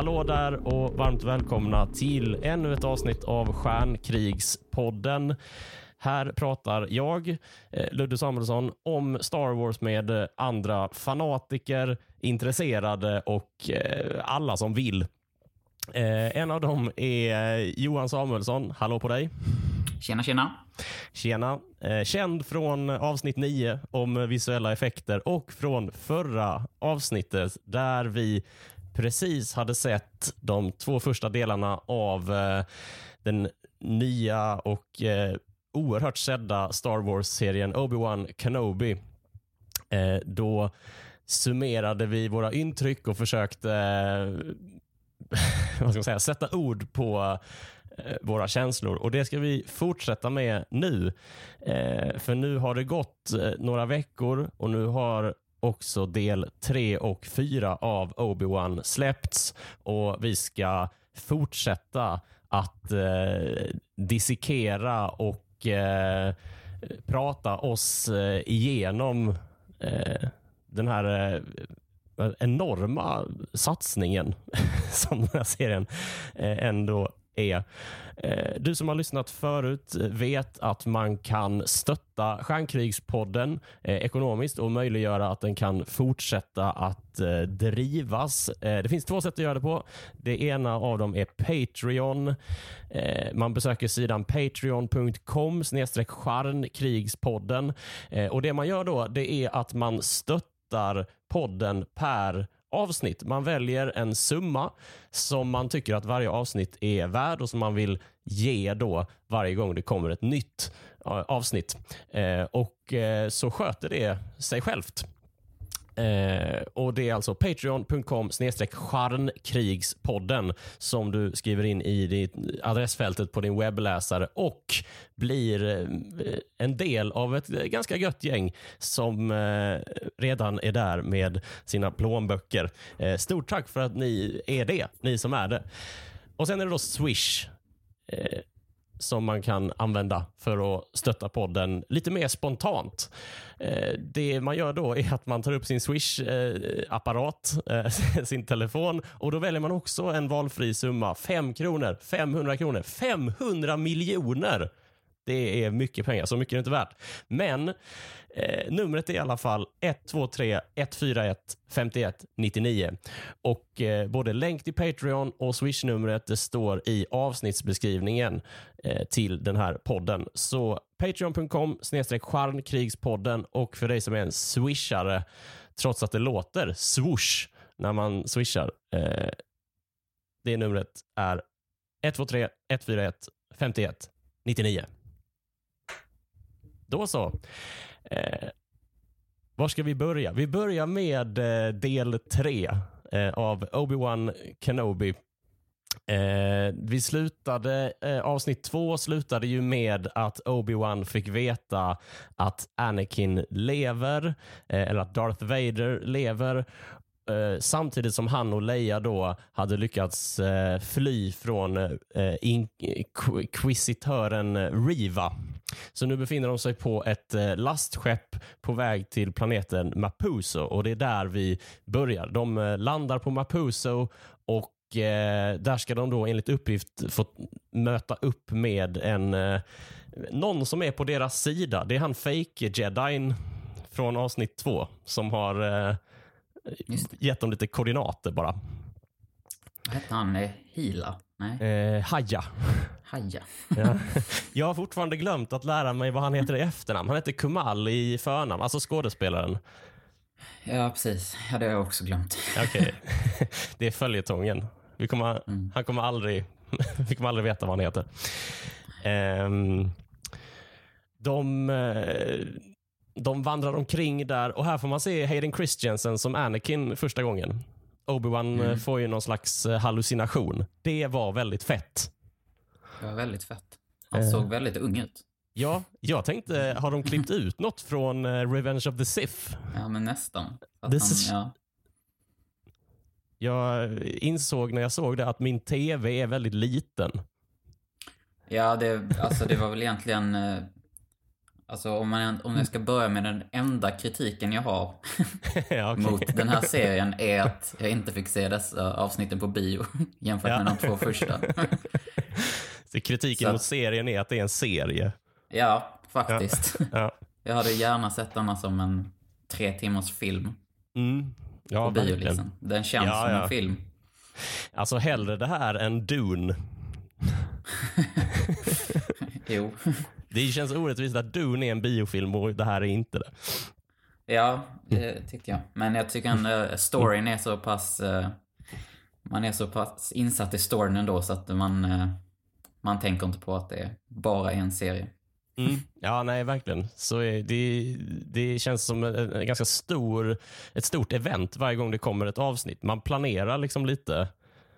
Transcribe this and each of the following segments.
hallå där och varmt välkomna till ännu ett avsnitt av Stjärnkrigspodden. Här pratar jag, eh, Ludde Samuelsson, om Star Wars med andra fanatiker, intresserade och eh, alla som vill. Eh, en av dem är Johan Samuelsson. Hallå på dig. Tjena, tjena. Tjena. Eh, känd från avsnitt 9 om visuella effekter och från förra avsnittet där vi precis hade sett de två första delarna av eh, den nya och eh, oerhört sedda Star Wars-serien Obi-Wan Kenobi. Eh, då summerade vi våra intryck och försökte eh, vad ska man säga, sätta ord på eh, våra känslor. Och Det ska vi fortsätta med nu. Eh, för nu har det gått eh, några veckor och nu har också del 3 och 4 av Obi-Wan släppts och vi ska fortsätta att eh, dissekera och eh, prata oss eh, igenom eh, den här eh, enorma satsningen som den här serien eh, ändå är. Eh, du som har lyssnat förut vet att man kan stötta Stjärnkrigspodden eh, ekonomiskt och möjliggöra att den kan fortsätta att eh, drivas. Det finns två sätt att göra det på. Det ena av dem är Patreon. Man besöker sidan patreon.com stjärnkrigspodden och det man gör då det är att man stöttar podden per avsnitt. Man väljer en summa som man tycker att varje avsnitt är värd och som man vill ge då varje gång det kommer ett nytt eh, avsnitt. Eh, och eh, så sköter det sig självt. Eh, och Det är alltså patreon.com charnkrigspodden som du skriver in i ditt adressfältet på din webbläsare och blir eh, en del av ett ganska gött gäng som eh, redan är där med sina plånböcker. Eh, stort tack för att ni är det, ni som är det. Och Sen är det då Swish. Eh, som man kan använda för att stötta podden lite mer spontant. Eh, det man gör då är att man tar upp sin Swish-apparat, eh, sin telefon och då väljer man också en valfri summa. 5 kronor, 500 kronor, 500 miljoner! Det är mycket pengar, så mycket är det inte värt. Men eh, numret är i alla fall 123 141 51 99. Och eh, både länk till Patreon och Swish-numret det står i avsnittsbeskrivningen eh, till den här podden. Så patreon.com snedstreck stjärnkrigspodden och för dig som är en swishare, trots att det låter swoosh när man swishar, eh, det numret är 123 141 51 99. Då så. Eh, var ska vi börja? Vi börjar med eh, del tre eh, av Obi-Wan Kenobi. Eh, vi slutade, eh, avsnitt två slutade ju med att Obi-Wan fick veta att Anakin lever, eh, eller att Darth Vader lever Eh, samtidigt som han och Leia då hade lyckats eh, fly från eh, inkvisitören Riva. Så nu befinner de sig på ett eh, lastskepp på väg till planeten Mapuso och det är där vi börjar. De eh, landar på Mapuso och eh, där ska de då enligt uppgift få möta upp med en eh, någon som är på deras sida. Det är han fake jedin från avsnitt två som har eh, gett dem lite koordinater bara. Vad hette han? Hila? Nej. Eh, Haja. Haja. ja. Jag har fortfarande glömt att lära mig vad han heter i efternamn. Han heter Kumal i förnamn, alltså skådespelaren. Ja, precis. Ja, det har jag också glömt. Okej. Okay. Det är följetongen. Vi kommer, mm. Han kommer aldrig, vi kommer aldrig veta vad han heter. Um, de, eh, de vandrar omkring där och här får man se Hayden Christensen som Anakin första gången. Obi-Wan mm. får ju någon slags eh, hallucination. Det var väldigt fett. Det var väldigt fett. Han uh. såg väldigt ung ut. Ja, jag tänkte, har de klippt ut något från Revenge of the Sith? Ja, men nästan. Han, ja. Jag insåg när jag såg det att min tv är väldigt liten. Ja, det, alltså det var väl egentligen Alltså om, man, om jag ska börja med den enda kritiken jag har ja, mot den här serien är att jag inte fick se dessa avsnitten på bio jämfört med de två första. Så kritiken Så- mot serien är att det är en serie. Ja, faktiskt. Ja. Jag hade gärna sett denna som en tre timmars film Mm. Ja, på bio verkligen. liksom. Den känns som en film. Alltså hellre det här än Dune. Jo. Det känns orättvist att Dune är en biofilm och det här är inte det. Ja, det tyckte jag. Men jag tycker att storyn är så pass... eh, man är så pass insatt i storyn ändå så att man, eh, man tänker inte på att det är bara en serie. Mm. Ja, nej, verkligen. Så är det, det känns som en, en ganska stor, ett stort event varje gång det kommer ett avsnitt. Man planerar liksom lite.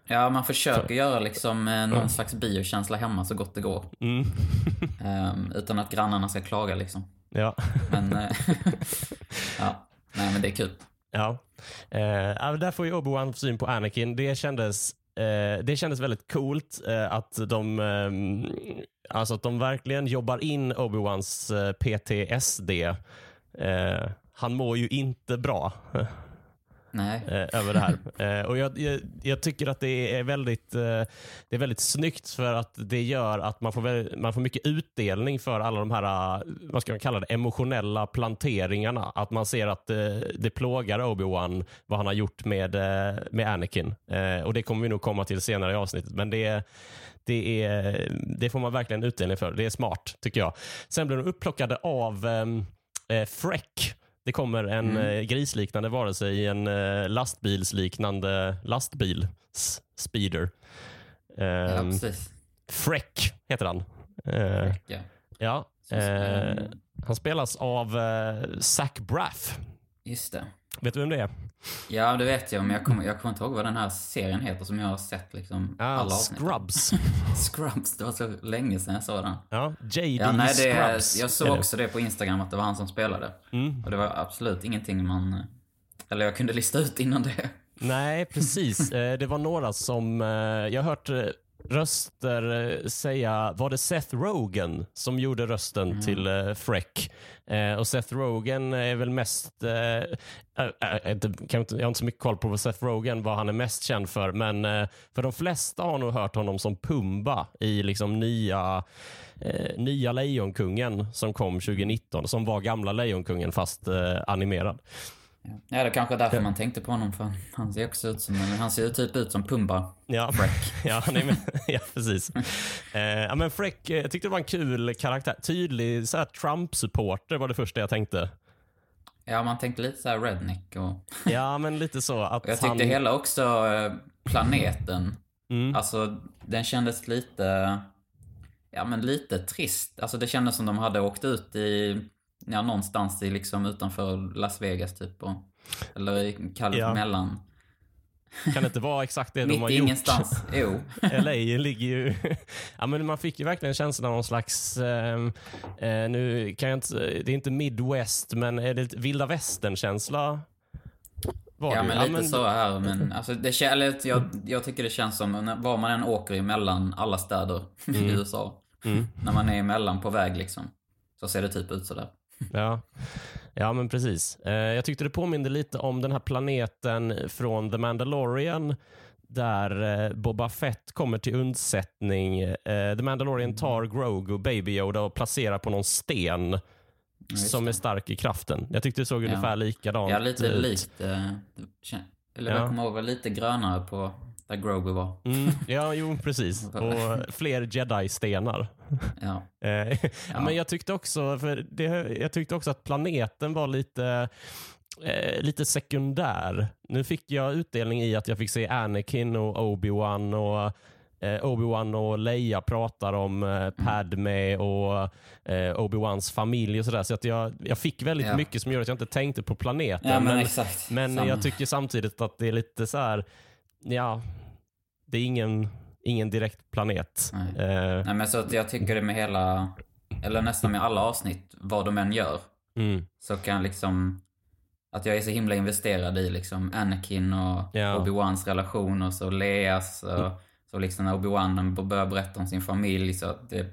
Ja, man försöker göra liksom eh, någon slags biokänsla hemma så gott det går. Mm. Ehm, utan att grannarna ska klaga liksom. Ja. Men... eh, ja, nej men det är kul. Ja. Eh, där får ju Obi-Wan syn på Anakin. Det kändes, eh, det kändes väldigt coolt eh, att de ehm, alltså att de verkligen jobbar in Obi-Wans eh, PTSD. Eh, han mår ju inte bra eh, över det här. Eh, och jag, jag, jag tycker att det är väldigt eh, det är väldigt snyggt för att det gör att man får, väl, man får mycket utdelning för alla de här, eh, vad ska man kalla det, emotionella planteringarna. Att man ser att eh, det plågar Obi-Wan vad han har gjort med, eh, med Anakin. Eh, och det kommer vi nog komma till senare i avsnittet. Men det, det, är, det får man verkligen utdelning för. Det är smart, tycker jag. Sen blir de upplockade av eh, eh Freck. Det kommer en Mm. eh, grisliknande varelse i en eh, lastbilsliknande lastbil. Speeder. Ja, Ehm, precis. Freck heter han. Eh, Ja. ja. Eh, han- han spelas av eh, Zach Braff. Just det. Vet du vem det är? Ja, det vet jag, men jag kommer, jag kommer inte ihåg vad den här serien heter som jag har sett liksom Ah, alla avsnitt. Scrubs. Scrubs, det var så länge sedan jag såg den. Ja, JD Ja, nej, det, Scrubs. jag såg också det på Instagram att det var han som spelade. Mm. Och det var absolut ingenting man... Eller jag kunde lista ut innan det. Nej, precis. Eh, det var några som... eh, jag har hört eh, röster eh, säga, var det Seth Rogen som gjorde rösten Mm. till uh, Freck? Eh, och Seth Rogen är väl mest... eh, äh, inte, jag har inte så mycket koll på vad Seth Rogen vad han är mest känd för, men eh, för de flesta har nog hört honom som Pumba i liksom nya, eh, nya Lejonkungen som kom 2019, som var gamla Lejonkungen fast eh, animerad. Ja, det kanske är därför man tänkte på honom, för han ser också ut som... Han ser typ ut som Pumba. Ja, Freck. ja, nej, men, ja precis. Eh, ja, men Freck, eh, jag tyckte det var en kul karaktär. Tydlig Trump-supporter var det första jag tänkte. Ja, man tänkte lite så här redneck och... Ja, men lite så. Att jag tyckte han, hela också eh, planeten, Mm. alltså den kändes lite, ja men lite trist. Alltså det kändes som de hade åkt ut i, ja någonstans i liksom utanför Las Vegas typ. Och, eller i kallt Ja. mellan. Kan det inte vara exakt det de har gjort? ingenstans. Jo. LA ligger ju... ja, men man fick ju verkligen känslan av någon slags... ehm, eh, nu kan jag inte... Det är inte Midwest, men är det lite vilda västern-känsla? Var Ja men lite så här men alltså det eller jag, jag tycker det känns som var man än åker emellan alla städer i USA. Mm. När man är emellan på väg liksom. Så ser det typ ut sådär. Ja. ja, men precis. Eh, jag tyckte det påminde lite om den här planeten från The Mandalorian där eh, Boba Fett kommer till undsättning. Eh, The Mandalorian tar Grogu, Baby Yoda och placerar på någon sten som är stark i kraften. Jag tyckte det såg Ja. ungefär likadant Ja, lite ut. likt. Eller Ja. jag kommer ihåg var lite grönare på där Grogu var. Mm, ja, jo, precis. Och fler Jedi-stenar. Ja. Eh, ja. Men jag tyckte också, för det, jag tyckte också att planeten var lite eh, lite sekundär. Nu fick jag utdelning i att jag fick se Anakin och Obi-Wan och eh, Obi-Wan och Leia pratar om Mm. Padme och Obi-Wans familj och sådär. Så att jag, jag fick väldigt Ja. mycket som gör att jag inte tänkte på planeten. ja, men, men men jag tycker samtidigt att det är lite så här, ja, det är ingen, ingen direkt planet. Nej. Eh, Nej, men så att jag tycker det med hela, eller nästan med alla avsnitt, vad de än gör, mm, så kan liksom, att jag är så himla investerad i liksom Anakin och Ja. Obi-Wans relation och så Leas och så liksom när Obi-Wan börjar berätta om sin familj så att det,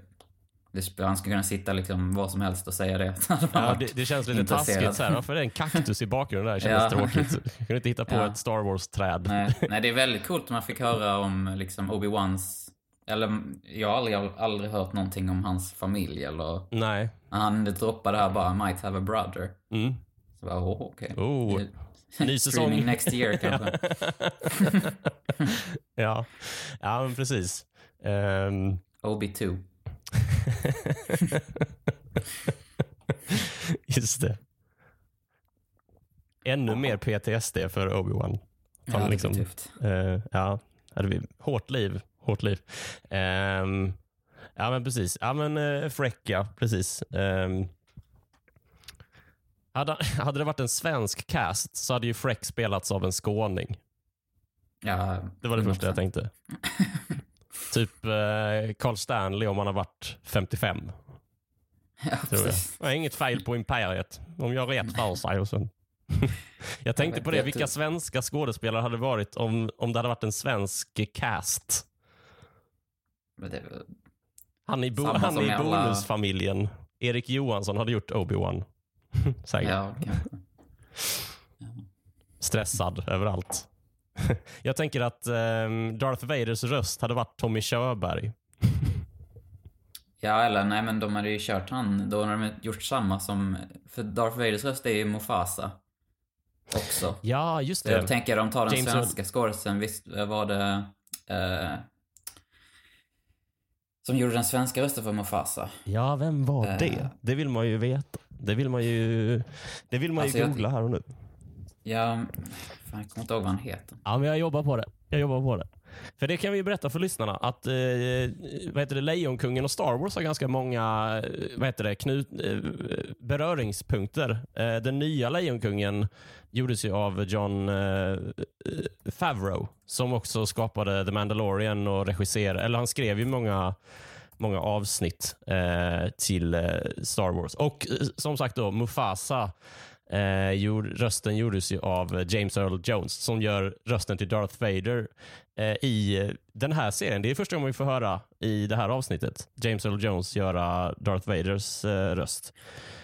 han skulle kunna sitta liksom vad som helst och säga det. Ja, det, det känns lite intresserad. taskigt. Så här. Varför är det en kaktus i bakgrunden? Det kändes Ja. tråkigt. Jag kunde inte hitta på Ja. ett Star Wars-träd. Nej, nej, det är väldigt coolt när man fick höra om liksom Obi-Wans... Eller jag har aldrig, aldrig hört någonting om hans familj eller... Nej. Han droppade här bara “might have a brother”. Mm. Så bara, åh, okej. Oh, ny säsong. Streaming next year kanske. ja. ja, men precis. Ehm, Obi-2. just det. Ännu mer PTSD för Obi-Wan. Ja, det är liksom- tufft. Eh, ja, hade vi, hårt liv. Hårt liv. Ehm, ja, men precis. Ja, men Freck, ja. Precis. Ehm, hade, hade det varit en svensk cast så hade ju Freck spelats av en skåning. Ja, Det var det första jag 100%. tänkte. typ eh, Carl Stanley om han har varit 55. Ja, Tror jag. Det är inget fel på Imperiet. De gör rätt för sig. Och sen. jag tänkte på det, vilka tror- svenska skådespelare hade varit om, om det hade varit en svensk cast? Han i, bo, han i alla- Bonusfamiljen. Erik Johansson hade gjort Obi-Wan. Säkert. ja, kanske. Stressad överallt. jag tänker att ehm, Darth Vaders röst hade varit Tommy Körberg. Ja, eller nej, men de hade ju kört han. Då har de gjort samma som... För Darth Vaders röst är ju Mufasa. Också. Ja, just Så jag det. tänker de tar den James svenska skådisen, visst var det... Eh, som gjorde den svenska rösten för Mufasa. Ja, vem var Eh. det? Det vill man ju veta. Det vill man ju, det vill man Alltså, ju googla här och nu. Ja, fan, jag kommer inte ihåg vad han heter. Ja, men jag jobbar på det. Jag jobbar på det. För det kan vi ju berätta för lyssnarna att eh, eh vad heter det, Lejonkungen och Star Wars har ganska många eh, vad heter det, knut, eh, beröringspunkter. Eh, den nya Lejonkungen gjordes ju av John eh, eh Favreau som också skapade The Mandalorian och regisserade, eller han skrev ju många många avsnitt eh, till eh, Star Wars. Och eh, som sagt då, Mufasa Eh, gjord, rösten gjordes ju av James Earl Jones som gör rösten till Darth Vader eh, i den här serien. Det är första gången vi får höra i det här avsnittet James Earl Jones göra Darth Vaders eh, röst.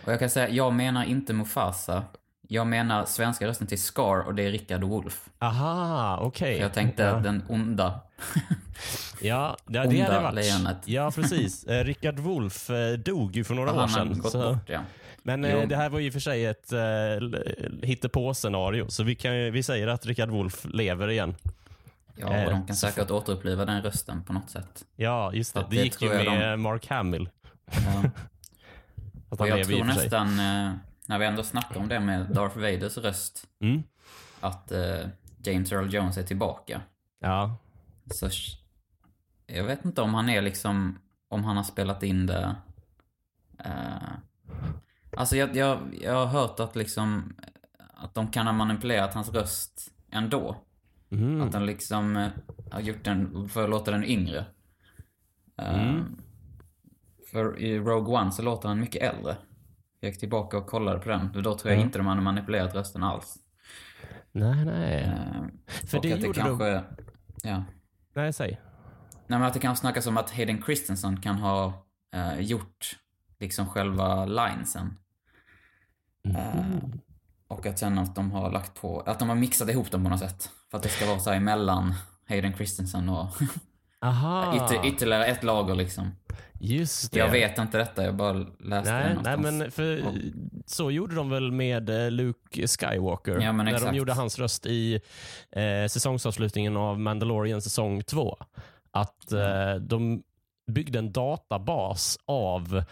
Och jag kan säga, jag menar inte Mufasa. Jag menar svenska rösten till Scar och det är Rickard Wolff. Aha, okej. För jag tänkte ja. den onda. Ja, det, det onda hade varit. lejonet. Ja, precis. Eh, Rickard Wolff eh, dog ju för några år han har sedan. gått så- bort, ja. Men Jo. eh, det här var ju för sig ett eh, hittepå-scenario, så vi, kan, ju- vi säger att Rickard Wolff lever igen. Ja, Eh, och de kan så säkert återuppliva den rösten på något sätt. Ja, just det. Det det gick ju tror jag med de- Mark Hamill. Ja. Att Och han jag tror och för sig. nästan, eh, när vi ändå snackar om det med Darth Vaders röst, Mm. att eh, James Earl Jones är tillbaka. Ja. Så jag vet inte om han är liksom, om han har spelat in det. Eh, alltså jag, jag, jag har hört att liksom, att de kan ha manipulerat hans röst ändå. Mm. Att de liksom eh, har gjort den, för att låta den yngre. Eh, Mm. För i Rogue One så låter han mycket äldre. Jag gick tillbaka och kollade på den. Då tror jag Ja. inte de hade manipulerat rösten alls. Nej, nej. Eh, För och det att gjorde kanske... de... Ja. Nej, säg. Nej, men att det kan snackas om att Hayden Christensen kan ha eh, gjort liksom själva linesen. Eh, och att sen att de har lagt på, att de har mixat ihop dem på något sätt. För att det ska vara så här emellan Hayden Christensen och Aha, ytter, ytterligare ett lager liksom. just det. Jag vet inte detta, jag bara läste det Nej, nej, någonstans. men för Ja. så gjorde de väl med eh, Luke Skywalker. Ja, när de gjorde hans röst i eh, säsongsavslutningen av Mandalorian säsong 2. Att eh, de byggde en databas av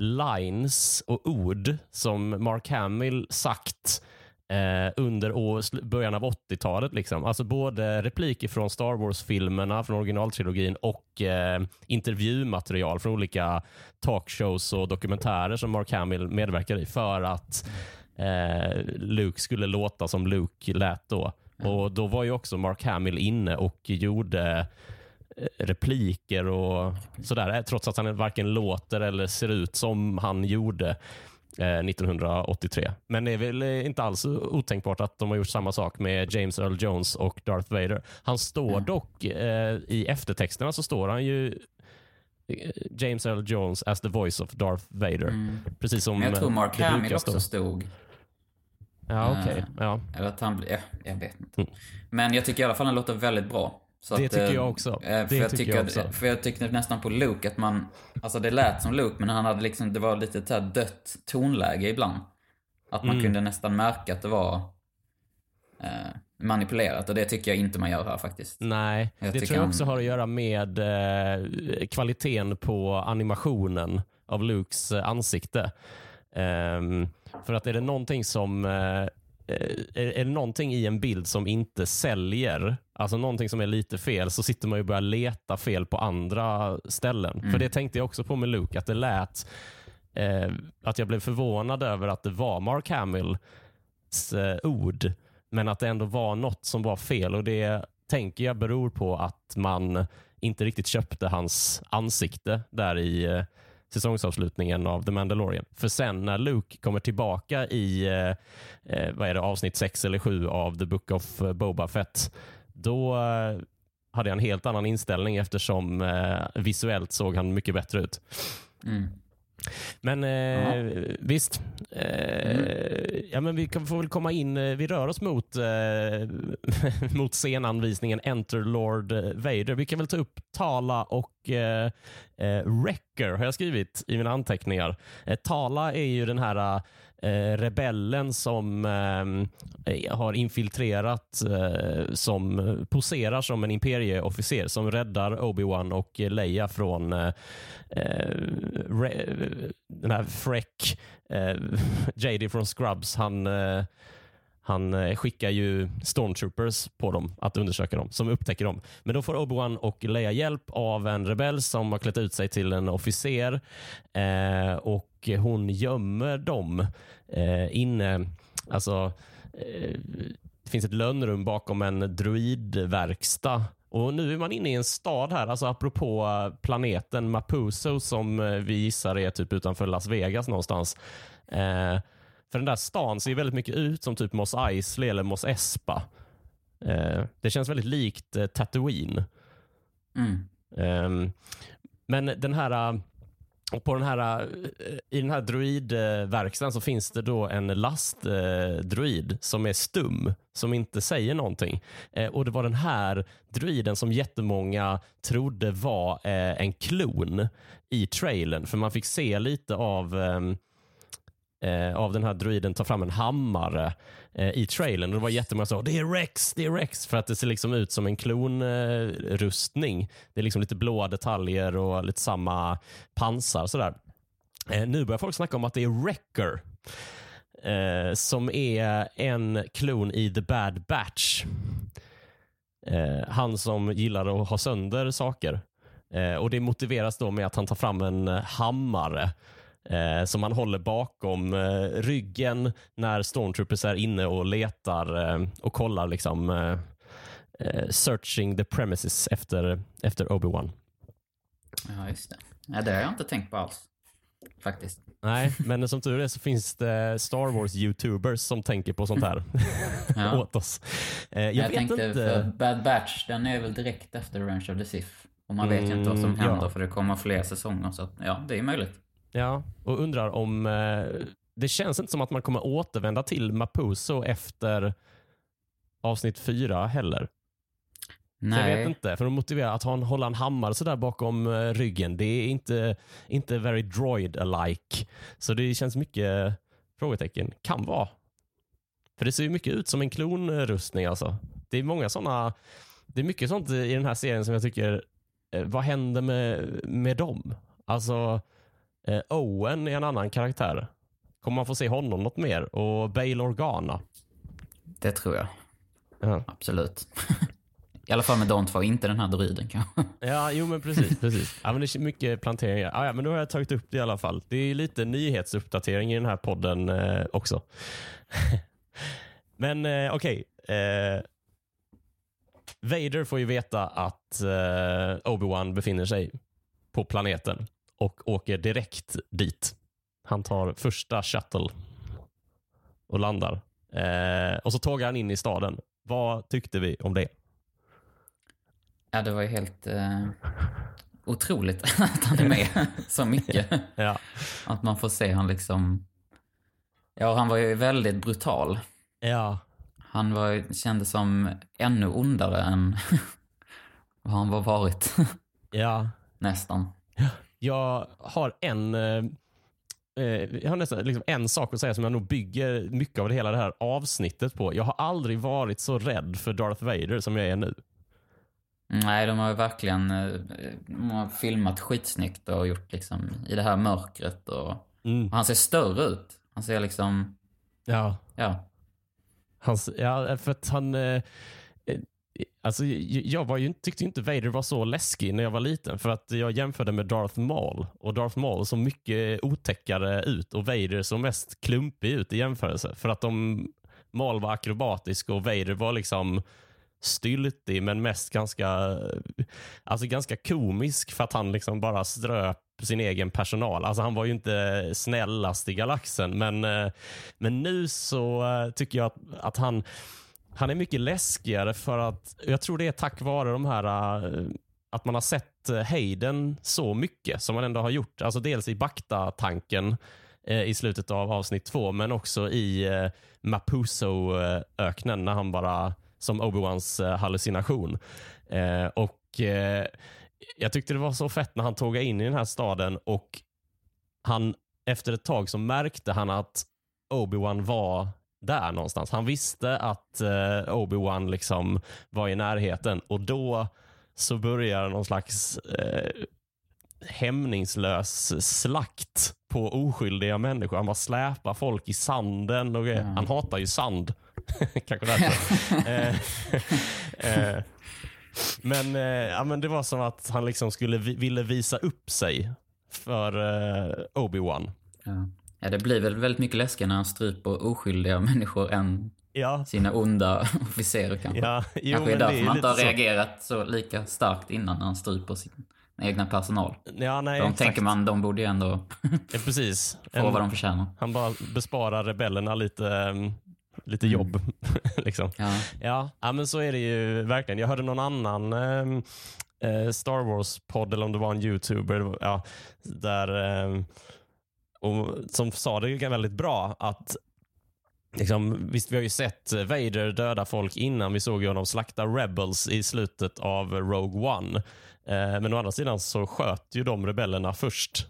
lines och ord som Mark Hamill sagt eh, under år, början av 80-talet. Liksom. Alltså både repliker från Star Wars-filmerna, från originaltrilogin och eh, intervjumaterial från olika talkshows och dokumentärer som Mark Hamill medverkar i för att eh, Luke skulle låta som Luke lät då. Och Då var ju också Mark Hamill inne och gjorde repliker och sådär, eh, trots att han varken låter eller ser ut som han gjorde eh, 1983. Men det är väl eh, inte alls otänkbart att de har gjort samma sak med James Earl Jones och Darth Vader. Han står Ja. dock, eh, i eftertexterna så står han ju eh, James Earl Jones as the voice of Darth Vader. Mm. Precis som Men jag tror eh, Mark Hamill också stod. Ja, okej. Eh, Ja. Eller att han. Ja, jag vet inte. Mm. Men jag tycker i alla fall han låter väldigt bra. Så Det att, tycker eh, jag också. eh, Det För jag, tycker jag också. För jag tyckte nästan på Luke att man... Alltså det lät som Luke, men han hade liksom... Det var lite så här dött tonläge ibland. Att man Mm. kunde nästan märka att det var eh, manipulerat. Och det tycker jag inte man gör här faktiskt. Nej, Jag det tror jag han- också har att göra med eh, kvaliteten på animationen av Lukes eh, ansikte. Ehm, för att är det någonting som eh, är, är det någonting i en bild som inte säljer, alltså någonting som är lite fel, så sitter man ju och börjar leta fel på andra ställen. Mm. För det tänkte jag också på med Luke, att det lät, eh, att jag blev förvånad över att det var Mark Hamills eh, ord, men att det ändå var något som var fel. Och Det tänker jag beror på att man inte riktigt köpte hans ansikte där i eh, säsongsavslutningen av The Mandalorian. För sen när Luke kommer tillbaka i eh, eh vad är det, avsnitt 6 eller 7 av The Book of eh, Boba Fett, då eh, hade jag en helt annan inställning eftersom eh, visuellt såg han mycket bättre ut. Mm. Men eh, visst, eh, Mm. ja, men vi kan, får väl komma in, eh, vi rör oss mot, eh, mot scenanvisningen Enter Lord eh, Vader. Vi kan väl ta upp Tala och eh, eh, Wrecker har jag skrivit i mina anteckningar. Tala är ju den här Eh, rebellen som eh, eh, har infiltrerat, eh, som poserar som en imperieofficer som räddar Obi-Wan och Leia från eh, eh re- den här Freck, eh, JD från Scrubs, han, eh, han skickar ju stormtroopers på dem att undersöka dem, som upptäcker dem. Men då får Obi-Wan och Leia hjälp av en rebell som har klätt ut sig till en officer eh, och hon gömmer dem eh, inne, alltså eh, det finns ett lönnrum bakom en druidverkstad och nu är man inne i en stad här, alltså apropå eh, planeten Mapuso som eh, vi gissar är typ utanför Las Vegas någonstans. Eh, för den där stan ser väldigt mycket ut som typ Mos Eisley eller Mos Espa. Eh, det känns väldigt likt eh, Tatooine. Mm. Ehm, men den här, äh, och på den här, eh, i den här droidverkstaden så finns det då en lastdroid som är stum, som inte säger någonting. Eh, och Det var den här droiden som jättemånga trodde var eh, en klon i trailern, för man fick se lite av ehm, eh, av den här druiden ta fram en hammare eh, i trailern. Och det var jättemånga som sa det är Rex, det är Rex, för att det ser liksom ut som en klonrustning. Eh, det är liksom lite blåa detaljer och lite samma pansar. Sådär. Eh, nu börjar folk snacka om att det är Wrecker. Eh, som är en klon i The Bad Batch. Eh, han som gillar att ha sönder saker. Eh, och Det motiveras då med att han tar fram en hammare eh, som han håller bakom eh, ryggen när Stormtroopers är inne och letar eh, och kollar liksom eh, eh, searching the premises efter, efter Obi-Wan. Ja, just det. Ja, det har jag inte tänkt på alls. Faktiskt. Nej, men som tur är så finns det Star Wars-youtubers som tänker på sånt här Ja. åt oss. Eh, jag, Jag, tänkte, inte. för Bad Batch, den är väl direkt efter Revenge of the Sith. Och man vet ju inte vad som Mm, händer ja. för det kommer fler säsonger. Så ja, det är möjligt. Ja, och undrar om... Eh, det känns inte som att man kommer återvända till Mapuso efter avsnitt fyra heller. Så jag vet Nej. inte, för att motivera att ha en, hålla en hammare sådär bakom eh, ryggen, det är inte, inte very droid-alike. Så det känns mycket frågetecken. Kan vara. För det ser ju mycket ut som en klonrustning alltså. Det är många sådana, det är mycket sånt i den här serien som jag tycker, eh, vad händer med, med dem? Alltså, eh, Owen är en annan karaktär. Kommer man få se honom något mer? Och Bail Organa. Det tror jag. Ja. Absolut. I alla fall med de två, inte den här druiden kanske. Ja, jo men precis. precis. Ja, men det är mycket planteringar. Ah, ja, men då har jag tagit upp det i alla fall. Det är lite nyhetsuppdatering i den här podden eh, också. men eh, okej. Eh, Vader får ju veta att eh, Obi-Wan befinner sig på planeten och åker direkt dit. Han tar första shuttle och landar. Eh, och så tågar han in i staden. Vad tyckte vi om det? Ja, det var ju helt eh, otroligt att han är med så mycket. Ja. Att man får se han liksom... Ja, han var ju väldigt brutal. Ja. Han var, kändes som ännu ondare än vad han var varit. Ja. Nästan. Jag har en eh, eh, jag har nästan liksom en sak att säga som jag nog bygger mycket av det hela det här avsnittet på. Jag har aldrig varit så rädd för Darth Vader som jag är nu. Nej, de har verkligen eh, de har filmat skitsnyggt och gjort liksom i det här mörkret och, Mm. och han ser större ut. Han ser liksom, Ja. ja. Hans, ja, för att han... Alltså, jag var ju, tyckte inte Vader var så läskig när jag var liten. För att jag jämförde med Darth Maul. Och Darth Maul såg mycket otäckare ut. Och Vader såg mest klumpig ut i jämförelse. För att de, Maul var akrobatisk och Vader var liksom styltig men mest ganska, alltså ganska komisk för att han liksom bara ströp sin egen personal. Alltså han var ju inte snällast i galaxen men, eh, men nu så eh, tycker jag att, att han, han är mycket läskigare för att jag tror det är tack vare de här eh, att man har sett eh, Hayden så mycket som man ändå har gjort. Alltså dels i Bakta-tanken eh, i slutet av avsnitt två men också i Mapuso-öknen när han bara som Obi-Wans hallucination. Och Jag tyckte det var så fett när han tågade in i den här staden och han efter ett tag så märkte han att Obi-Wan var där någonstans. Han visste att eh, Obi-Wan liksom var i närheten och då så börjar någon slags eh, hämningslös slakt på oskyldiga människor. Han bara släpar folk i sanden och grejer. Mm. Han hatar ju sand. Kanske därför. eh, eh, men, eh, ja, men det var som att han liksom skulle vi, ville visa upp sig för eh, Obi-Wan. ja. Ja, det blir väl väldigt mycket läskigare när han stryper oskyldiga människor än Ja, sina onda officerer kanske. ja jo, kanske är därför man inte har så. reagerat så lika starkt innan när han stryper sin egna personal. Ja, nej, De exakt. tänker man, de borde ju ändå Ja, precis. få En- vad de förtjänar. Han bara besparar rebellerna lite, ehm, lite Mm. jobb. liksom. Ja. ja, ja, men så är det ju verkligen. Jag hörde någon annan ehm, eh, Star Wars-podd, eller om det var en youtuber, ja, där, ehm, och, som sa det väldigt bra att Liksom, visst, vi har ju sett Vader döda folk innan. Vi såg ju honom slakta rebels i slutet av Rogue One. Eh, men å andra sidan så sköt ju de rebellerna först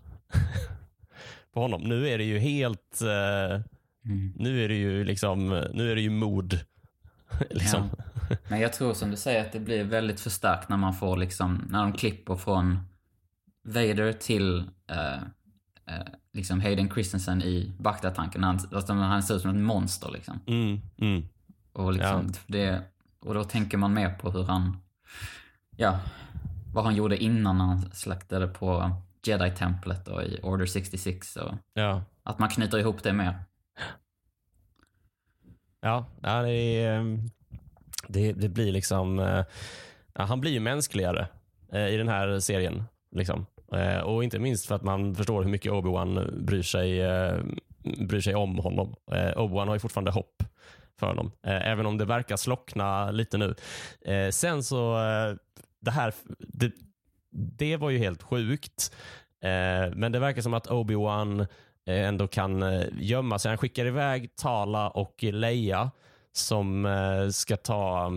på honom. Nu är det ju helt... Eh, Mm. nu är det ju liksom, nu är det ju mod. liksom. Men jag tror som du säger att det blir väldigt förstärkt när man får liksom, när de klipper från Vader till eh, liksom Hayden Christensen i Bagdad-tanken. Han, alltså, han ser ut som ett monster liksom. Mm, mm. Och, liksom det, och då tänker man mer på hur han, ja, vad han gjorde innan han slaktade på Jedi-templet och i Order 66. Och Ja. att man knyter ihop det mer. Ja, ja, det, är, ehm, det, det blir liksom... eh, Ja, han blir ju mänskligare eh, i den här serien. Liksom. Eh, och inte minst för att man förstår hur mycket Obi-Wan bryr sig, eh, bryr sig om honom. Eh, Obi-Wan har ju fortfarande hopp för honom. Även om det verkar slockna lite nu. Sen så, det här, det, det var ju helt sjukt. Men det verkar som att Obi-Wan ändå kan gömma sig. Han skickar iväg Tala och Leia som ska ta...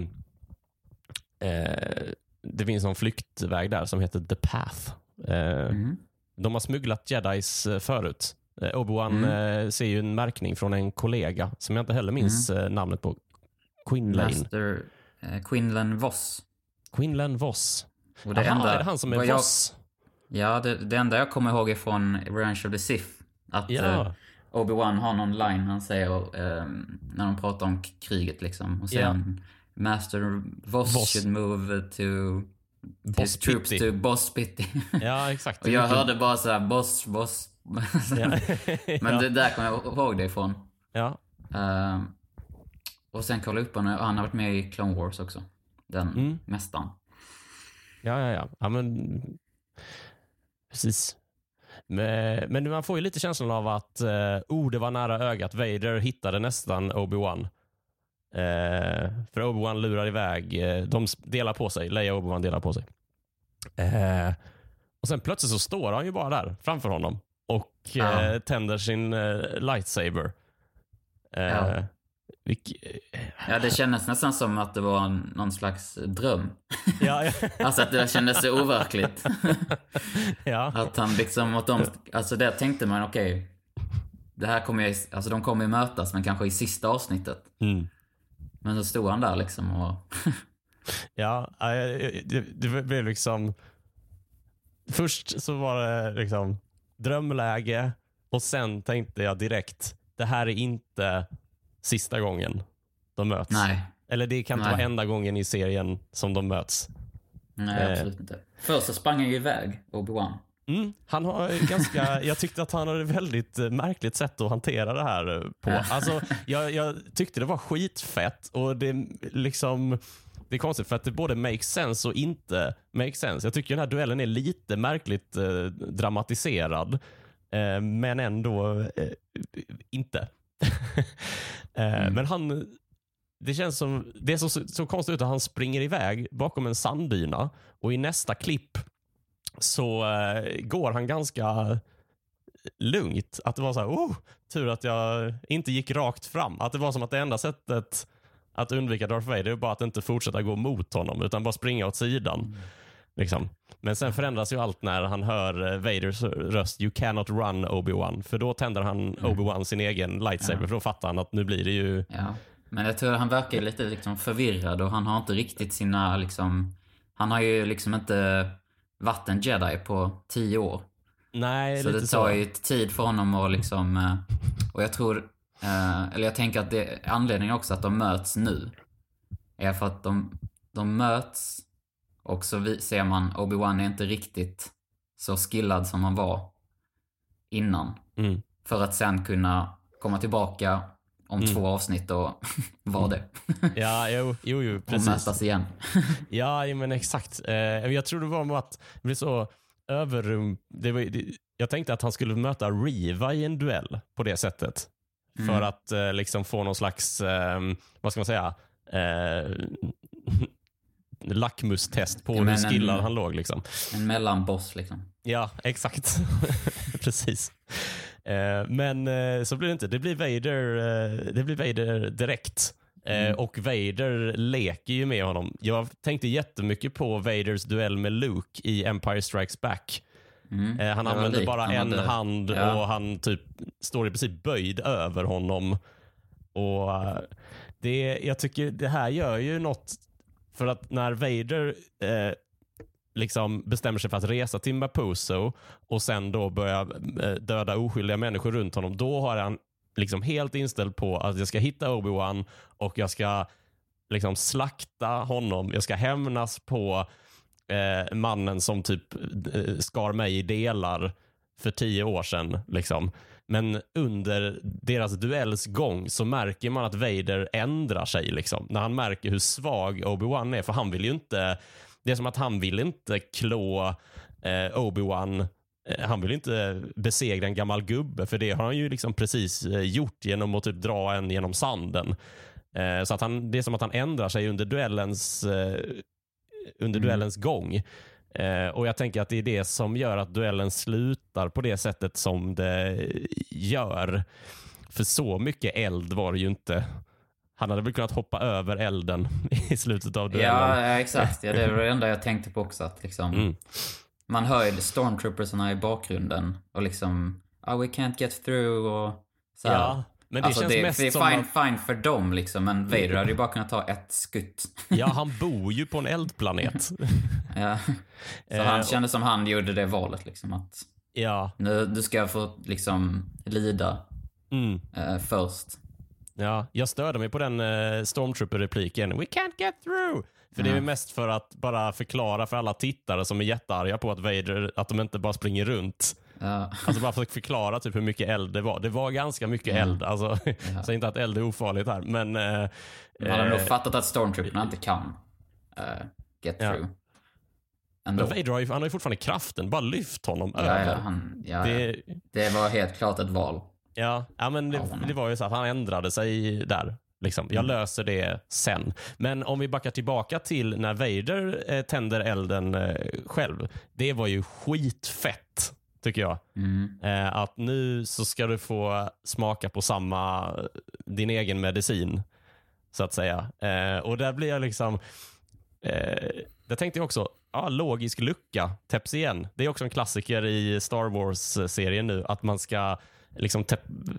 Det finns någon flyktväg där som heter The Path. Eh, Mm. De har smugglat jedis eh, förut. Eh, Obi-Wan Mm. eh, ser ju en märkning från en kollega som jag inte heller minns Mm. eh, namnet på. Quinlane. Master eh, Quinlan Voss. Quinlan Voss. Och det Jaha, enda, är det han som är jag- Voss? Ja, det, det enda jag kommer ihåg är från Revenge of the Sith. Att eh, Ja. Obi-Wan har någon line han säger eh, när de pratar om kriget liksom. Och säger Ja. han Master Voss, Voss. should move to Boss his troops to Boss Pitty. Ja, exakt. och jag hörde bara så här Boss, Boss. Ja. Men det där kommer jag ihåg det ifrån. ja. Eh, och sen kolla upp honom, han har varit med i Clone Wars också. Den Mm. mästaren. Ja, ja, ja. ja men, precis. Men, men man får ju lite känslan av att eh, oh, det var nära ögat. Vader hittade nästan Obi-Wan. Eh, för Obi-Wan lurar iväg. Eh, de delar på sig. Leia och Obi-Wan delar på sig. Eh, Och sen plötsligt så står han ju bara där framför honom och Ja. eh, tänder sin eh, lightsaber. Ja. Ja, det kändes nästan som att det var en, någon slags dröm. ja, Alltså att det kändes så overkligt. ja. Att han liksom, att de, alltså det tänkte man, okej. det här kommer ju, alltså de kommer ju mötas, men kanske i sista avsnittet. Mm. Men så stod han där liksom och... Ja, det, det blev liksom... Först så var det liksom drömläge och sen tänkte jag direkt, det här är inte sista gången de möts. Nej. Eller det kan inte Nej. vara enda gången i serien som de möts. Nej, Eh. absolut inte. Först så sprang han ju iväg, Obi-Wan. Mm, han har ganska, jag tyckte att han hade ett väldigt eh, märkligt sätt att hantera det här eh, på. Alltså, jag, jag tyckte det var skitfett och det liksom det är konstigt för att det både makes sense och inte makes sense. Jag tycker den här duellen är lite märkligt eh, dramatiserad. Eh, men ändå eh, inte. eh, Mm. Men han, det känns som, det är så, så konstigt ut att han springer iväg bakom en sanddyna och i nästa klipp så eh, går han ganska lugnt. Att det var så här, oh, tur att jag inte gick rakt fram. Att det var som att det enda sättet att undvika Darth Vader är bara att inte fortsätta gå mot honom utan bara springa åt sidan. Liksom. Men sen förändras ju allt när han hör eh, Vaders röst You cannot run Obi-Wan. För då tänder han Obi-Wan sin egen lightsaber Ja. för då fattar han att nu blir det ju... Ja. Men jag tror han verkar lite liksom förvirrad och han har inte riktigt sina liksom... Han har ju liksom inte varit en jedi på tio år. Nej, Så lite det så. tar ju tid för honom att liksom... eh, Och jag tror... eh, Eller jag tänker att det anledningen också att de möts nu är för att de, de möts och så ser man Obi-Wan är inte riktigt så skillad som han var innan. Mm. För att sen kunna komma tillbaka om Mm. två avsnitt och vara det. Ja, jo, jo, jo och precis. mötas igen. Ja, men exakt. Eh, jag tror det var med att det blev så överrum... Det var, jag tänkte att han skulle möta Riva i en duell på det sättet. Mm. För att eh, liksom få någon slags, eh, vad ska man säga, eh, lackmustest på Ja, hur skillad han låg. Liksom. En mellanboss liksom. Ja, exakt. Precis. Eh, men eh, så blir det inte. Det blir Vader, eh, det blir Vader direkt. Mm. Och Vader leker ju med honom. Jag tänkte jättemycket på Vaders duell med Luke i Empire Strikes Back. Mm. Han använder likt. bara Han en hade- hand Ja. och han typ står i princip böjd över honom. Och det, Jag tycker det här gör ju något. För att när Vader eh, liksom bestämmer sig för att resa till Mapuso och sen då börja eh, döda oskyldiga människor runt honom, då har han liksom helt inställd på att jag ska hitta Obi-Wan och jag ska liksom slakta honom. Jag ska hämnas på eh, mannen som typ eh, skar mig i delar för tio år sedan. Liksom. Men under deras duells gång så märker man att Vader ändrar sig. Liksom, när han märker hur svag Obi-Wan är. För han vill ju inte... Det är som att han vill inte klå eh, Obi-Wan Eh, Han vill inte besegra en gammal gubbe för det har han ju liksom precis eh, gjort genom att typ dra en genom sanden. Så att han, det är som att han ändrar sig under duellens, under Mm. duellens gång. Och Jag tänker att det är det som gör att duellen slutar på det sättet som det gör. För så mycket eld var det ju inte. Han hade väl kunnat hoppa över elden i slutet av duellen. Ja, exakt. Ja, det var det enda jag tänkte på också. Att liksom, Mm. Man hör ju stormtroopersarna i bakgrunden och liksom oh, we can't get through och så här. Ja, men det alltså, känns det, mest det är som fine, att, fine för dem liksom, men Vader hade ju bara kunnat ta ett skutt. ja, han bor ju på en eldplanet. ja. Så Eh, han och- kände som han gjorde det valet liksom att ja, nu, du ska få liksom lida mm. eh, först. Ja, jag störde mig på den uh, Stormtrooper-repliken. We can't get through! För det är Mm. mest för att bara förklara för alla tittare som är jättearga på att Vader, att de inte bara springer runt. Ja. Alltså bara för att förklara typ hur mycket eld det var. Det var ganska mycket Ja. eld. Alltså, Ja. Så inte att eld är ofarligt här, men... eh, Man nog eh, fattat att stormtrooperna inte kan eh, get Ja. through. Ändå. men Vader har ju, han har ju fortfarande kraften. Bara lyft honom ja, över. han, det, ja. det var helt klart ett val. Ja, ja, men det, det var ju så att han ändrade sig där. Liksom. Jag löser det sen. Men om vi backar tillbaka till när Vader eh, tänder elden eh, själv. Det var ju skitfett, tycker jag. Mm. Eh, att nu så ska du få smaka på samma, din egen medicin, så att säga. Eh, och där blir jag liksom, eh, där tänkte jag också, ja, logisk lucka täpps igen. Det är också en klassiker i Star Wars-serien nu, att man ska liksom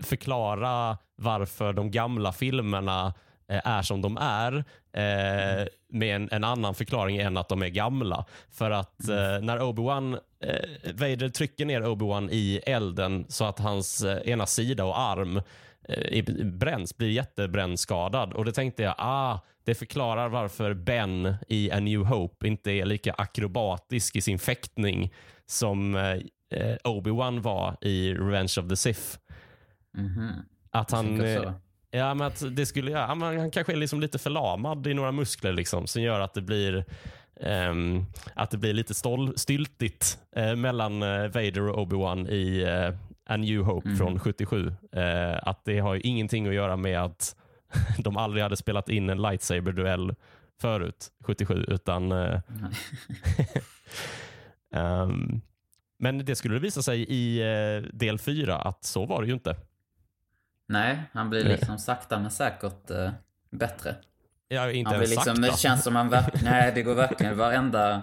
förklara varför de gamla filmerna eh, är som de är eh, med en, en annan förklaring än att de är gamla. För att eh, när Obi-Wan eh, Vader trycker ner Obi-Wan i elden så att hans eh, ena sida och arm eh, bränns, blir jättebrännskadad. Och då tänkte jag, ah, det förklarar varför Ben i A New Hope inte är lika akrobatisk i sin fäktning som eh, Obi-Wan var i Revenge of the Sith. Mhm. Att han, eh, ja, men att det skulle, ja, men han kanske är liksom lite förlamad i några muskler liksom, som gör att det blir ehm, att det blir lite stol, styltigt eh, mellan eh, Vader och Obi-Wan i eh, A New Hope Mhm. från 77. Eh, att det har ju ingenting att göra med att de aldrig hade spelat in en lightsaber-duell förut, 77, utan ehm, men det skulle visa sig i eh, del 4 att så var det ju inte. Nej, han blir Nej. liksom sakta men säkert eh, bättre. Ja, inte Han blir ens liksom, sakta. det känns som han nej det går verkligen varenda,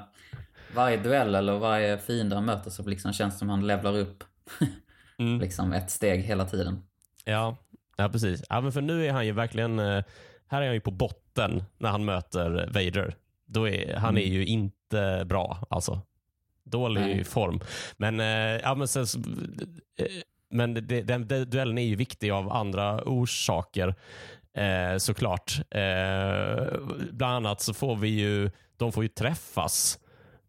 varje duell eller varje fiende han möter så liksom känns det som han levlar upp Mm. liksom ett steg hela tiden. Ja, ja precis. Ja, men för nu är han ju verkligen, eh, här är han ju på botten när han möter Vader. Då är, han är Mm. ju inte bra alltså. Dålig Nej. form. Men, eh, ja, men, sen, eh, men det, den, den duellen är ju viktig av andra orsaker eh, såklart. Eh, bland annat så får vi ju, de får ju träffas.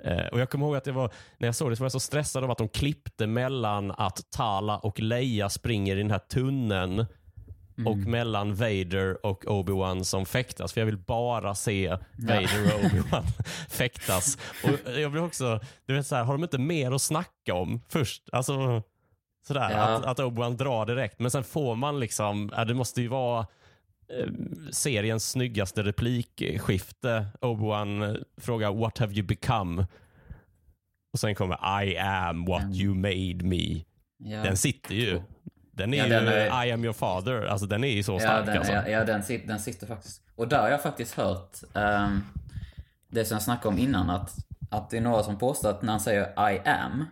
Eh, och Jag kommer ihåg att det var, när jag såg det så var jag så stressad av att de klippte mellan att Tala och Leia springer i den här tunneln och mellan Vader och Obi-Wan som fäktas. För jag vill bara se Vader och Obi-Wan fäktas. Och jag vill också, du vet så här, har de inte mer att snacka om först? Alltså sådär, Ja. att, att Obi-Wan drar direkt. Men sen får man liksom, ja, det måste ju vara eh, seriens snyggaste replikskifte. Obi-Wan eh, frågar “What have you become?” och sen kommer “I am what Mm. you made me”. Ja. Den sitter ju. Den är Ja, ju den är- I am your father. Alltså den är ju så Ja, stark den, alltså. ja, ja den, sit, den sitter faktiskt. Och där har jag faktiskt hört ehm, det som jag snackade om innan, att, att det är några som påstår att när han säger I am,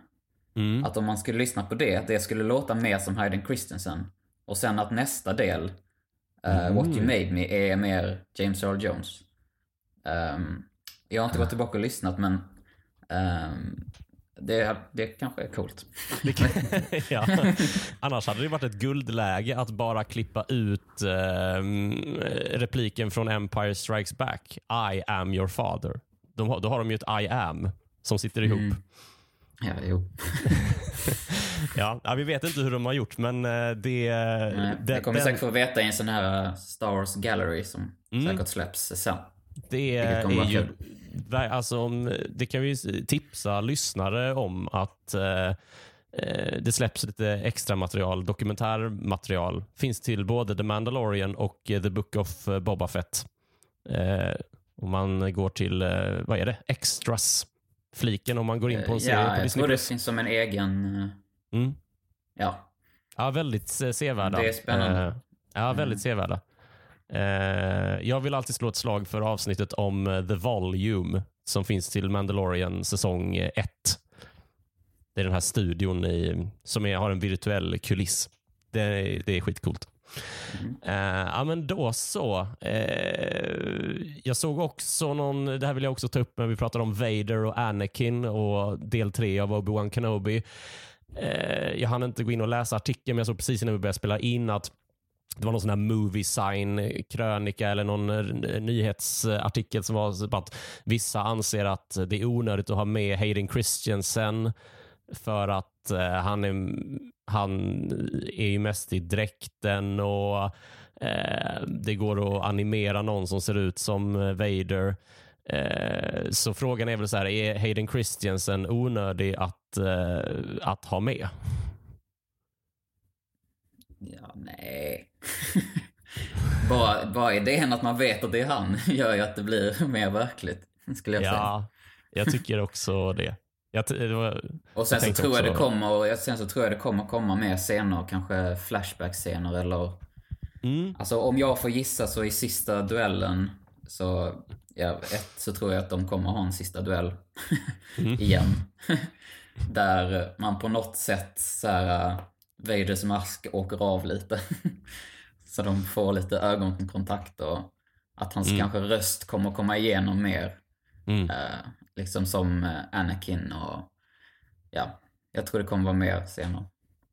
Mm. att om man skulle lyssna på det, det skulle låta mer som Hayden Christensen. Och sen att nästa del, eh, What You Made Me, är mer James Earl Jones. Ehm, jag har inte gått tillbaka och lyssnat, men ehm, det, det kanske är coolt. Ja. Annars hade det varit ett guldläge att bara klippa ut ehm, repliken från Empire Strikes Back. I am your father. De då har de ju ett I am som sitter ihop. Mm. Ja, jo. Ja, vi vet inte hur de har gjort, men eh, det... Nej, det, kommer den- säkert få veta i en sån här uh, Star Wars Gallery som Mm. säkert släpps sen. Det är ju, alltså, det kan vi tipsa lyssnare om att eh, eh, det släpps lite extra material, dokumentärmaterial. Finns till både The Mandalorian och eh, The Book of eh, Boba Fett. Eh, om man går till, vad är det, extras fliken om man går in på en serie ja, på jag Disney+. tror det finns som en egen... Mm. Ja. Ja, väldigt sevärda. Det är spännande. Ja, väldigt sevärda. Eh, jag vill alltid slå ett slag för avsnittet om eh, The Volume som finns till Mandalorian säsong 1. Det är den här studion i, som är, har en virtuell kuliss. Det, är- det är skitcoolt. Mm. Eh, ja, men då så. Eh, jag såg också någon, det här vill jag också ta upp när vi pratar om Vader och Anakin och del tre av Obi-Wan Kenobi. Eh, jag hann inte gå in och läsa artikeln, men jag såg precis innan vi började spela in att det var någon sån här movie sign krönika eller någon eh, nyhetsartikel som var att vissa anser att det är onödigt att ha med Hayden Christensen för att eh, han, är, han är ju mest i dräkten och eh, det går att animera någon som ser ut som eh, Vader. Eh, så frågan är väl så här, är Hayden Christensen onödig att, eh, att ha med? Ja, nej. bara, bara idén att man vet att det är han gör ju att det blir mer verkligt. Skulle jag säga. Ja, jag tycker också det. Jag, det var, Och sen jag så tror jag det kommer, sen så tror jag det kommer komma mer scener, kanske flashback-scener eller... Mm, Alltså om jag får gissa så i sista duellen så, ja, ett så tror jag att de kommer ha en sista duell Mm. igen. Där man på något sätt så här, Vaders mask åker av lite. så de får lite ögonkontakt och att hans kanske röst kommer komma igenom mer. mm. Eh, liksom som eh, Anakin och ja, jag tror det kommer vara mer scener.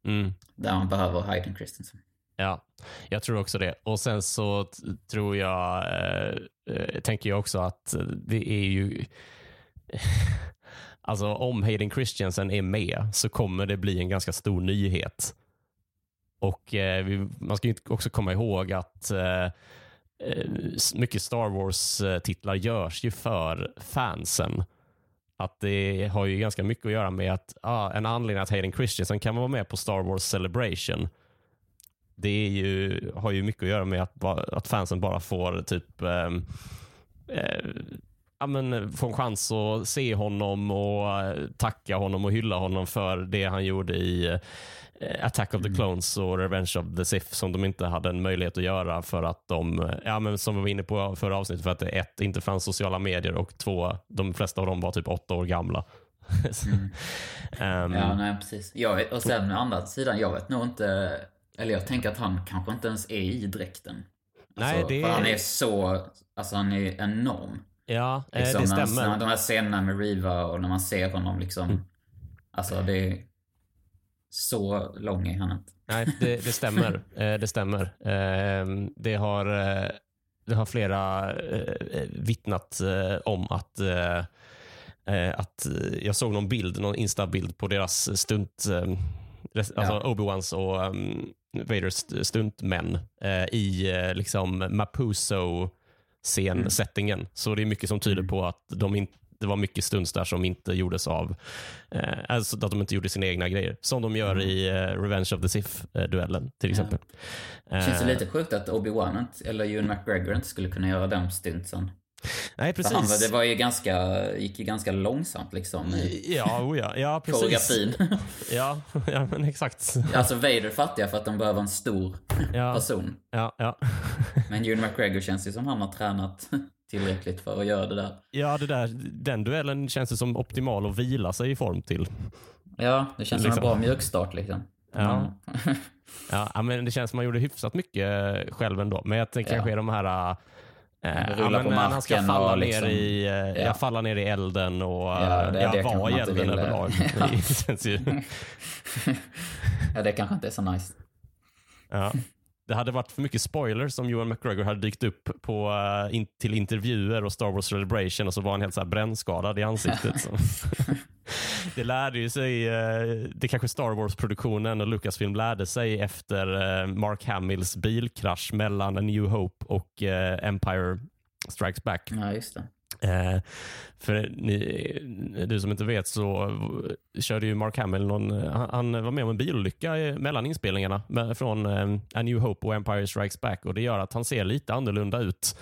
Mm. Där man behöver Hayden Christensen. Ja, jag tror också det. Och sen så tror jag, eh, eh, tänker jag också att det är ju, alltså om Hayden Christiansen är med så kommer det bli en ganska stor nyhet. Och eh, vi, man ska ju också komma ihåg att eh, eh mycket Star Wars-titlar görs ju för fansen. Att det har ju ganska mycket att göra med att ah, en anledning att Hayden Christensen kan vara med på Star Wars Celebration det är ju, har ju mycket att göra med att, att fansen bara får typ eh, eh ja, men, få en chans att se honom och eh, tacka honom och hylla honom för det han gjorde i eh, Attack of the Clones och Revenge of the Sith som de inte hade en möjlighet att göra för att de, eh, ja, men som vi var inne på förra avsnittet, för att det ett, inte fanns sociala medier och två, de flesta av dem var typ åtta år gamla. Ehm, Ja, nej precis. Jag och sen å andra sidan, jag vet nog inte, eller jag tänker att han kanske inte ens är i dräkten. Nej, alltså, det- För han är så, alltså han är enorm. Ja, eh, Liksom, det stämmer. När, de här scenerna med Riva och när man ser honom liksom, Mm. alltså det är så lång är han inte. Nej, det, det stämmer. Eh, det stämmer. Ehm, Det har, eh, det har flera vittnat om att att jag såg någon bild, någon Insta-bild på deras stunt, alltså Ja. Obi-Wans och um, Vaders st- stuntmän eh, i liksom Mapuso scensättningen. Så det är mycket som tyder på att de inte det var mycket stunts där som inte gjordes av, eh, alltså att de inte gjorde sina egna grejer. Som de gör i eh, Revenge of the Sith-duellen till exempel. Det känns Eh, lite sjukt att Obi-Wan eller Ewan McGregor inte skulle kunna göra de stuntsen. Nej, För han, precis. det var ju ganska, gick ju ganska långsamt liksom Ja, oh ja, ja, precis. koreografin. Ja, ja, men exakt. alltså Vader fattar jag för att de behöver en stor Ja, person. ja, ja. Men Ewan McGregor känns ju som han har tränat tillräckligt för att göra det där. ja det där, den duellen känns det som optimal att vila sig i form till. Ja, det känns Liksom. som en bra mjukstart liksom. Ja. Ja, men det känns som man gjorde hyfsat mycket själv ändå. Men jag tänker Ja. kanske de här... Eh, Rulla men på när han ska marken falla ner, liksom- i, eh, ja. ja. falla ner i elden och Ja, ja, det- ja, det kanske vara i elden eh, överlag. ja. Det känns ju, ja, det kanske inte är så nice. ja. Det hade varit för mycket spoilers om Ewan McGregor hade dykt upp på, eh, in, till intervjuer och Star Wars Celebration och så var han helt så här brännskadad i ansiktet. Det lärde ju sig, eh, det kanske Star Wars-produktionen och Lucasfilm lärde sig efter eh, Mark Hamills bilkrasch mellan A New Hope och eh, Empire Strikes Back. Ja, just det. Eh, för ni, du som inte vet så körde ju Mark Hamill någon, han, han var med om en bilolycka mellan inspelningarna med, från eh, A New Hope och Empire Strikes Back och det gör att han ser lite annorlunda ut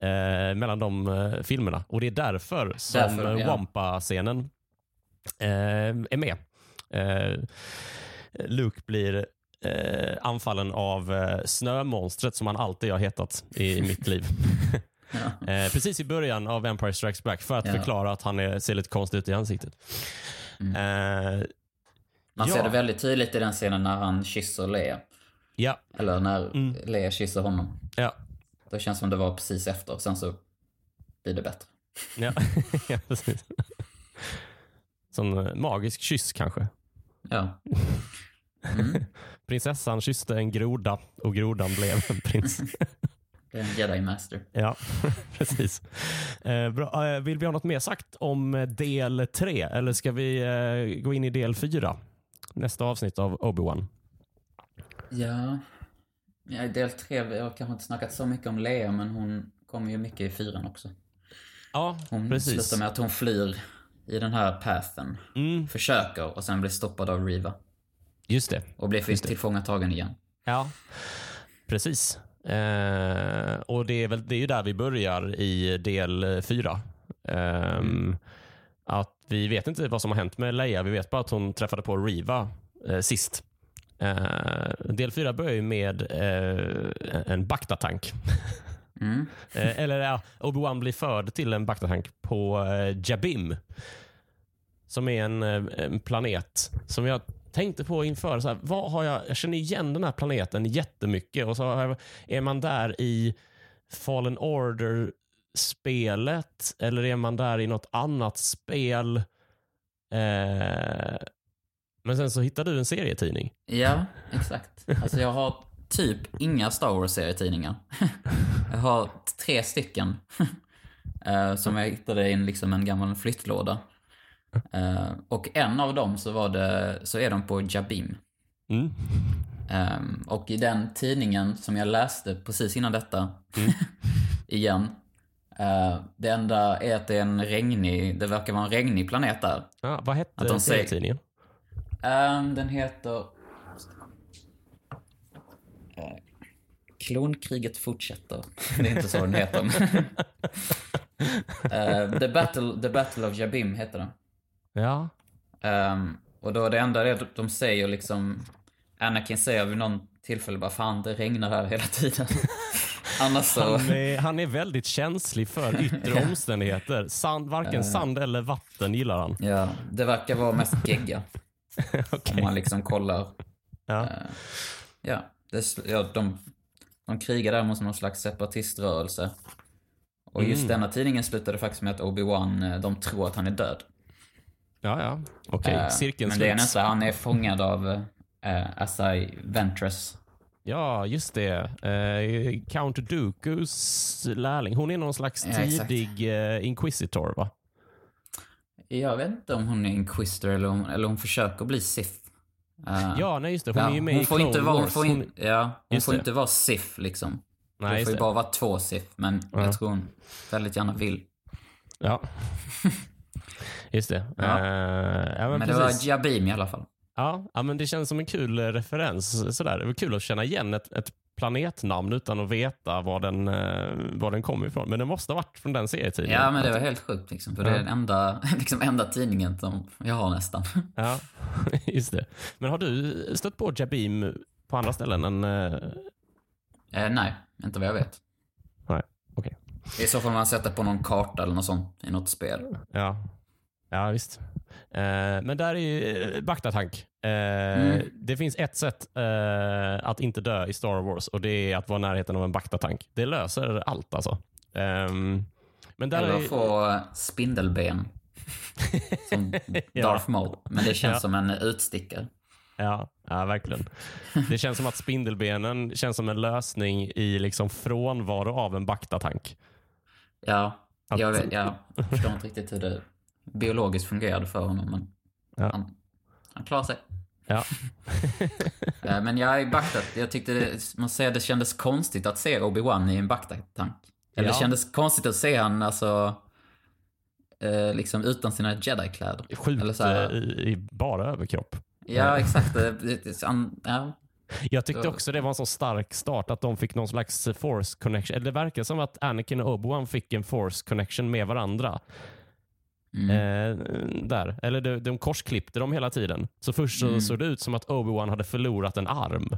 eh, mellan de filmerna och det är därför som Därför, ja. Wampa-scenen är med. Eh, Luke blir eh, anfallen av eh, snömonstret som han alltid har hetat i mitt liv. Ja. Eh, precis i början av Empire Strikes Back för att Ja. förklara att han är, ser lite konstig ut i ansiktet. Mm. Eh, Man Ja. ser det väldigt tydligt i den scenen när han kysser Leia. ja, Eller när Mm. Leia kysser honom. ja, Det känns som det var precis efter. Sen så blir det bättre. ja, ja, precis. Som en magisk kyss kanske. Ja. Mm. Prinsessan kysste en groda och grodan blev en prins. Det är en jedi master. ja, precis. Eh, bra. Eh, vill vi ha något mer sagt om eh, del tre eller ska vi eh, gå in i del fyra? Nästa avsnitt av Obi-Wan. Ja. ja. Del tre, vi har kanske inte snackat så mycket om Leia, men hon kommer ju mycket i fyran också. Ja, Hon precis. slutar med att hon flyr i den här pathen. Mm, Försöker och sen blir stoppad av Riva. just det. Och blir Just tillfångatagen igen. Ja, precis. Eh, och det är, väl, det är ju där vi börjar i del eh, fyra. Ehm, Att vi vet inte vad som har hänt med Leia. Vi vet bara att hon träffade på Riva eh, sist. Eh, del fyra börjar ju med eh, en Bacta-tank. Mm. Eh, eller ja, Obi-Wan blir förd till en Bacta-tank på eh, Jabim. Som är en, eh, en planet som jag tänkte på inför. Så här, vad har jag, jag känner igen den här planeten jättemycket. Och så jag, är man där i Fallen Order-spelet eller är man där i något annat spel? Eh, men sen så hittar du en serietidning. Ja, exakt. Alltså jag har typ inga Star Wars-serietidningar. jag har tre stycken. eh, som jag hittade i liksom en gammal flyttlåda. Eh, och en av dem så, var det, så är de på Jabim. Mm. Ehm, och i den tidningen som jag läste precis innan detta, igen. eh, det enda är att det är en regnig, det verkar vara en regnig planet där. Ja, vad hette serietidningen? Ehm, den heter... Klonkriget fortsätter. Det är inte så den heter. Eh, The, Battle, The Battle of Jabim heter den. Ja. Ehm, och då det enda att de säger liksom... Anakin säger vid någon tillfälle bara fan det regnar här hela tiden. Annars så... Han är, han är väldigt känslig för yttre omständigheter. Sand, varken sand eller vatten gillar han. Ja, det verkar vara mest gegga. Okej. Om man liksom kollar. Ja. Ja, det, ja de, de krigar där mot någon slags separatiströrelse. Och just Mm. denna tidningen slutade faktiskt med att Obi-Wan, eh, de tror att han är död. ja, ja. Okej, Eh, cirkeln Men det är nästan, han är fångad av uh, Asai Ventress. Ja, just det. Eh, Count Dookus lärling. Hon är någon slags Ja, tidig eh, inquisitor, va? Jag vet inte om hon är Inquisitor eller om, eller hon försöker bli Sith. Eh, Ja, nej just det. Hon ja, är ju med hon i får Clone inte vara, hon får, in, ja, hon får det. inte vara Sith liksom. Nej, det får ju bara vara två Sith, men Ja. jag tror hon väldigt gärna vill. Ja. Just det. Ja. Eh, ja, men, Men, det var. Jabim i alla fall. Ja, ja, men det känns som en kul referens. Sådär. Det var kul att känna igen ett, ett planetnamn utan att veta var den, eh, var den kom ifrån. Men det måste ha varit från den serietidningen. Ja, men det var helt sjukt liksom. För det är den enda, liksom, enda tidningen som jag har nästan. Ja, just det. Men har du stött på Jabim på andra ställen än... eh, Eh, nej, inte vad jag vet. Nej, okej. I så fall man sätter på någon karta eller något sånt i något spel. Ja, ja visst. Eh, men där är ju Bacta-tank. Eh, Mm. Det finns ett sätt eh, att inte dö i Star Wars och det är att vara i närheten av en Bacta-tank. Det löser allt alltså. Ehm, men där Eller är, få eh, spindelben. Som Ja. Darth Maul. Men det känns Ja. som en utstickare. Ja, ja, verkligen. Det känns som att spindelbenen känns som en lösning i liksom frånvaro av en Bacta-tank. Ja, Att- jag, vet, jag förstår inte riktigt hur det biologiskt fungerade för honom. Men Ja. han, han klarar sig. Ja. Eh, Men jag är Bagdad. Jag tyckte det, man säger det kändes konstigt att se Obi-Wan i en Bagdad-tank. Eller Ja. det kändes konstigt att se han alltså eh, liksom utan sina jedi-kläder. Eller Sjukt så här- eh, i, i bara överkropp. Ja, exakt. Han, ja. Jag tyckte också det var en så stark start att de fick någon slags force connection. Eller det verkar som att Anakin och Obi-Wan fick en force connection med varandra. Mm. Eh, där. Eller de, de korsklippte dem hela tiden. Så först så Mm. såg det ut som att Obi-Wan hade förlorat en arm.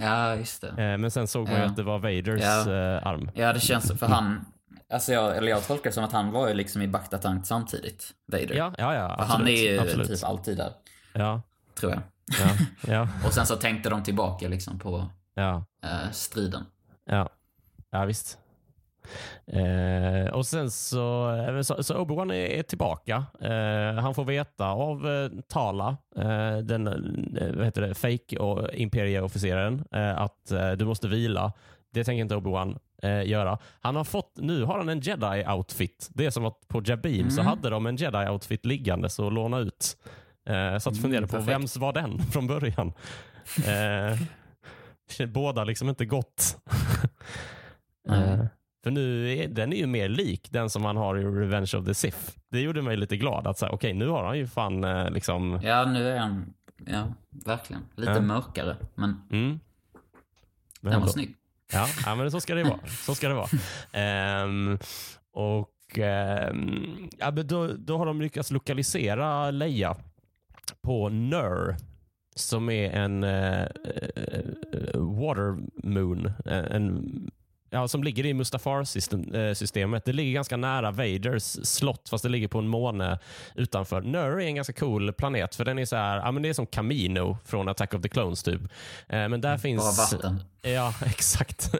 ja, just det. Eh, men sen såg man ju Ja. att det var Vaders Ja. eh, arm. Ja, det känns. För han... Alltså jag, eller jag tolkar det som att han var ju liksom i Bagdad-tank samtidigt. Vader. Ja, ja, ja. Absolut, han är ju absolut. typ alltid där, Ja, tror jag. ja, ja, Och sen så tänkte de tillbaka liksom på ja, eh, striden. ja. Ja, visst. Eh, och sen så, eh, så, så Obi-Wan är, är tillbaka. Eh, han får veta av eh, Tala, eh, den eh, vad heter det, fake och imperieofficeraren, att du måste vila. Det tänker inte Obi-Wan göra. Han har fått, nu har han en jedi-outfit. Det är som att på Jabim så Mm. hade de en jedi-outfit liggande så att låna ut. Eh, så att Mm, fundera på perfekt. vems var den från början? Båda liksom inte gott. Nej. För nu är, den är ju mer lik den som han har i Revenge of the Sith. Det gjorde mig lite glad att säga, okej nu har han ju fan eh, liksom, Ja, nu är han... Ja, verkligen. Lite Ja. mörkare, men mm. Men den var snygg. Ja, ja men så ska det vara. Så ska det vara. Ehm, och ehm, ja, men då, då har de lyckats lokalisera Leia på Nur som är en uh, water moon. En, ja, som ligger i Mustafar-systemet. Det ligger ganska nära Vaders slott, fast det ligger på en måne utanför. Nur är en ganska cool planet, för den är så här, ja, men det är som Camino från Attack of the Clones. typ. Eh, men där finns... Bara vatten. Ja, exakt.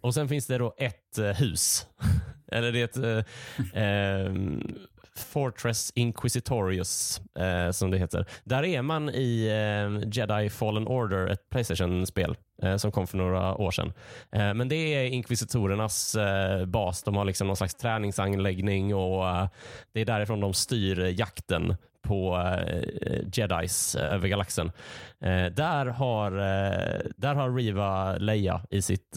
Och sen finns det då ett eh, hus. Eller det är ett eh, eh, Fortress Inquisitorius, eh, som det heter. Där är man i eh, Jedi Fallen Order, ett Playstation-spel eh, som kom för några år sedan. Eh, men det är inkvisitorernas eh, bas. De har liksom någon slags träningsanläggning och eh, det är därifrån de styr jakten på eh, jedis eh, över galaxen. Eh, där, har, där har Riva Leia i sitt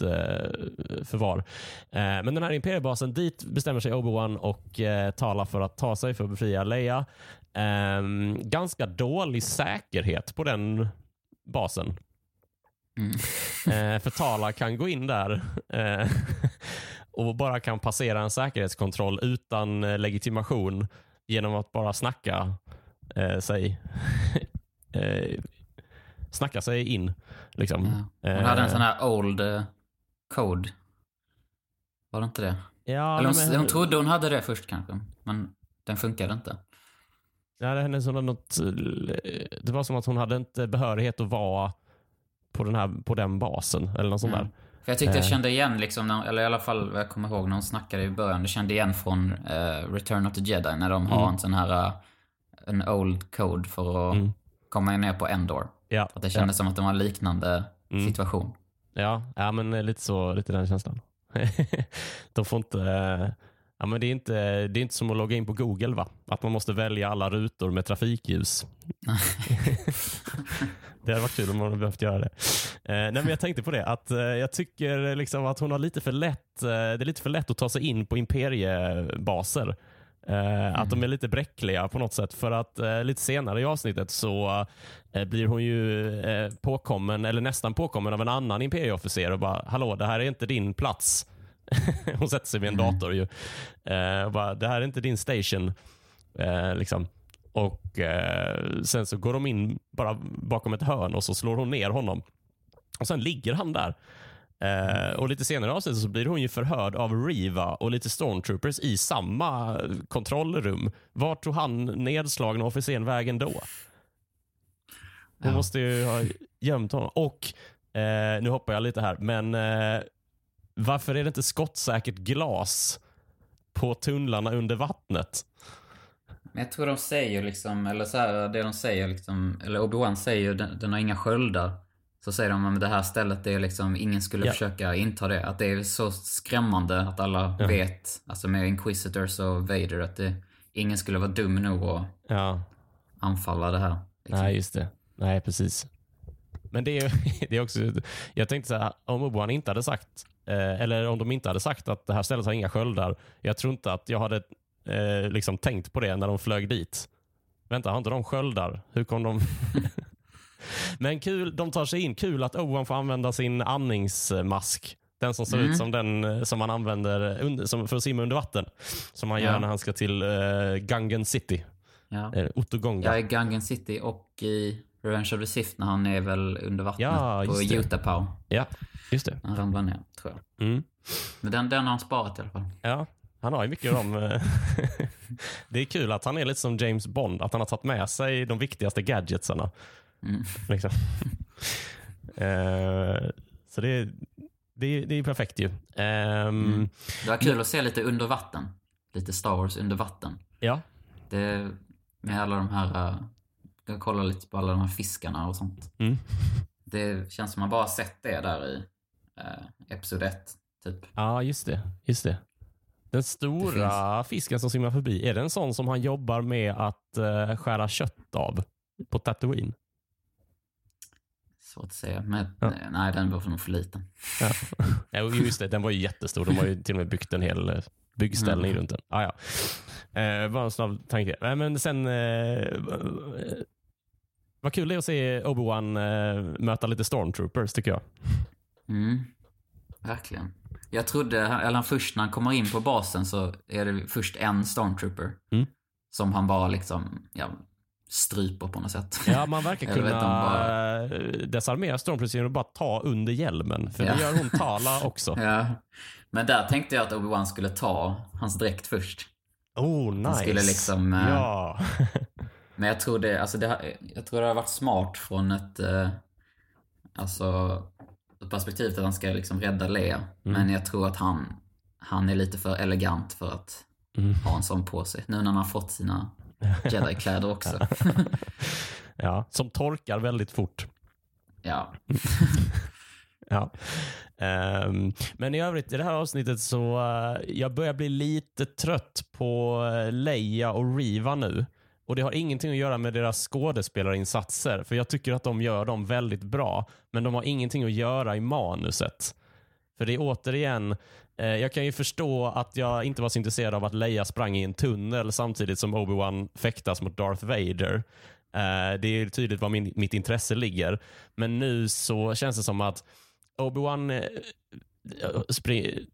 förvar. Men den här imperiebasen, dit bestämmer sig Obi-Wan och talar för att ta sig för att befria Leia. Ehm, ganska dålig säkerhet på den basen. Mm. Eh, för Tala kan gå in där eh, och bara kan passera en säkerhetskontroll utan legitimation genom att bara snacka eh, sig eh, snacka sig in. Liksom. Ja. Hon hade en Eh, sån här old eh, code. Var det inte det? Ja, Eller hon, men- hon trodde hon hade det först kanske. Men den funkade inte. Ja, det, hände som något, det var som att hon hade inte behörighet att vara på den, här, på den basen. Eller något sånt Mm. där. För jag tyckte jag Eh. kände igen liksom, när, eller i alla fall jag kommer ihåg när hon snackade i början. Jag kände igen från eh, Return of the Jedi när de har Mm. en sån här, eh, en old code för att Mm. komma ner på Endor. Ja, Att det kändes som att det var en liknande Mm. situation. ja, ja, men lite så, lite den känslan. De får inte... eh, Ja, men det, är inte, det är inte som att logga in på Google, va? Att man måste välja alla rutor med trafikljus. det hade varit kul om man hade behövt göra det. Eh, nej, men jag tänkte på det, att eh, jag tycker liksom att hon har lite för lätt, eh, det är lite för lätt att ta sig in på imperiebaser. Eh, Att de är lite bräckliga på något sätt. För att eh, lite senare i avsnittet så eh, blir hon ju eh, påkommen, eller nästan påkommen av en annan imperieofficer och bara “Hallå, det här är inte din plats”. hon sätter sig vid en Mm. dator ju. Eh, och bara, “Det här är inte din station”. Eh, liksom. Och Sen så går de in bara bakom ett hörn och så slår hon ner honom. Och Sen ligger han där. Eh, och Lite senare i avsnittet så blir hon ju förhörd av Riva och lite stormtroopers i samma kontrollrum. Vart tog han nedslagna officeren vägen då? Hon Ja. måste ju ha gömt honom. Och, eh, nu hoppar jag lite här, men eh, varför är det inte skottsäkert glas på tunnlarna under vattnet? Men jag tror de säger liksom, eller så här, det de säger liksom, eller Obi-Wan säger den, den har inga sköldar. Så säger de att det här stället är liksom, ingen skulle Ja. försöka inta det. Att det är så skrämmande att alla Ja. vet, alltså med Inquisitors och Vader, att det, ingen skulle vara dum nog att Ja, anfalla det här. Liksom. nej just det. Nej, precis. Men det är, det är också, jag tänkte så här, om Obi-Wan inte hade sagt, eh, eller om de inte hade sagt att det här stället har inga sköldar, jag tror inte att jag hade eh, liksom tänkt på det när de flög dit. Vänta, har inte de sköldar? Hur kom de... Men kul, de tar sig in. Kul att Obi-Wan får använda sin andningsmask. Den som ser Mm. ut som den eh, som man använder under, som för att simma under vatten. Som han gör Ja. när han ska till uh, Gungan City. Ja. Eh, är i Gungan City och i Revenge of the Sith när han är väl under vattnet Ja, på just det. Utapau. Ja, just det. Han ramlar ner, tror jag. Mm. Men den, den har han sparat i alla fall. Ja, han har ju mycket av dem. eh, det är kul att han är lite som James Bond, att han har tagit med sig de viktigaste gadgetsarna. Mm. Liksom. Eh, så det, är- det, det är perfekt ju. Ehm, Mm. Det var kul att se lite under vatten. Lite Star Wars under vatten. Ja, Det, med alla de här... Uh, jag kollar lite på alla de här fiskarna och sånt. Mm. Det känns som man bara sett det där i uh, Episod 1, typ. ja just det. Just det. Den stora fisken som simmar förbi, är det en sån som han jobbar med att eh, skära kött av på Tatooine? Svårt att säga. Men Ja. nej, den var nog för liten. Ja. Ja, just det, den var ju jättestor. De har ju till och med byggt en hel eh, byggställning Mm. runt den. Ah, ja. eh, bara en snabb tanke. Nej, men sen... Eh, eh, vad kul det är att se Obi-Wan eh, möta lite stormtroopers tycker jag. Mm. verkligen. Jag trodde, eller först när han kommer in på basen så är det först en stormtrooper. Mm. Som han bara liksom, ja, stryper på något sätt. Ja, man verkar Eller vet de kunna bara- bara... desarmera Stormtroopers genom att bara ta under hjälmen. För Ja. det gör hon Tala också. Ja. Men där tänkte jag att Obi-Wan skulle ta hans dräkt först. Oh, nice. skulle liksom, eh, Ja. Men jag tror det, alltså det, jag tror det har varit smart från ett, eh, alltså, ett perspektiv att han ska liksom rädda Leia. Mm. Men jag tror att han, han är lite för elegant för att Mm. ha en sån på sig. Nu när han har fått sina Jedi-kläder också. ja. Som torkar väldigt fort. ja. Ja. Ehm, men i övrigt i det här avsnittet så uh, jag börjar bli lite trött på uh, Leia och Riva nu. Och Det har ingenting att göra med deras skådespelarinsatser, för jag tycker att de gör dem väldigt bra. Men de har ingenting att göra i manuset. För det är återigen, eh, jag kan ju förstå att jag inte var så intresserad av att Leia sprang i en tunnel samtidigt som Obi-Wan fäktas mot Darth Vader. Eh, det är tydligt var min, mitt intresse ligger. Men nu så känns det som att Obi-Wan eh,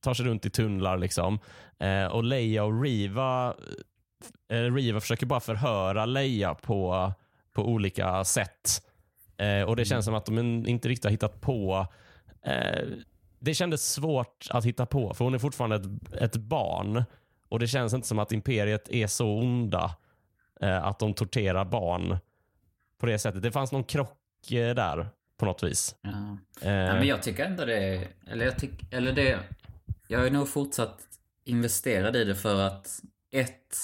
tar sig runt i tunnlar liksom. Eh, och Leia och Riva, eh, Riva försöker bara förhöra Leia på, på olika sätt. Eh, och det känns som att de inte riktigt har hittat på eh, det kändes svårt att hitta på, för hon är fortfarande ett, ett barn. Och det känns inte som att imperiet är så onda eh, att de torterar barn på det sättet. Det fanns någon krock eh, där på något vis. ja. Eh, Ja, men jag tycker ändå det, eller jag tycker, eller det, jag är nog fortsatt investerad i det för att ett,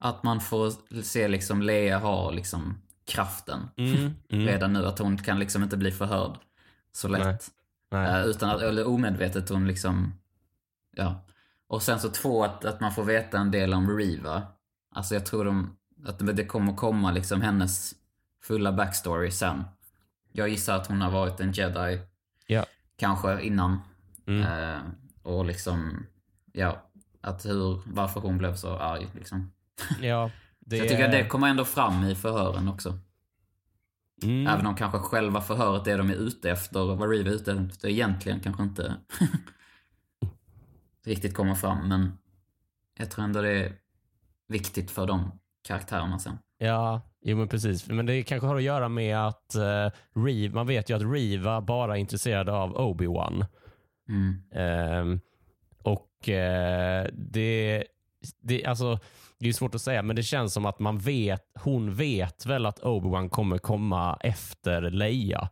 att man får se liksom Lea ha liksom kraften mm, mm, redan nu. Att hon kan liksom inte bli förhörd så lätt. Nej. Nej. Eh, utan att, eller omedvetet hon liksom, ja. Och sen så två, att, att man får veta en del om Riva. Alltså jag tror de, att det kommer komma liksom hennes fulla backstory sen. Jag gissar att hon har varit en jedi, Ja. kanske innan. Mm. Eh, och liksom, ja, att hur, varför hon blev så arg liksom. Ja, det, Så jag tycker att det kommer ändå fram i förhören också. Mm, Även om kanske själva förhöret, det de är ute efter, vad Reeve är ute efter egentligen kanske inte riktigt kommer fram. Men jag tror ändå det är viktigt för de karaktärerna sen. Ja, jo men precis. Men det kanske har att göra med att uh, Reeve, man vet ju att Riva bara är intresserad av Obi-Wan. Mm. Ehm, och eh, det, det, alltså, det är svårt att säga, men det känns som att man vet, hon vet väl att Obi-Wan kommer komma efter Leia.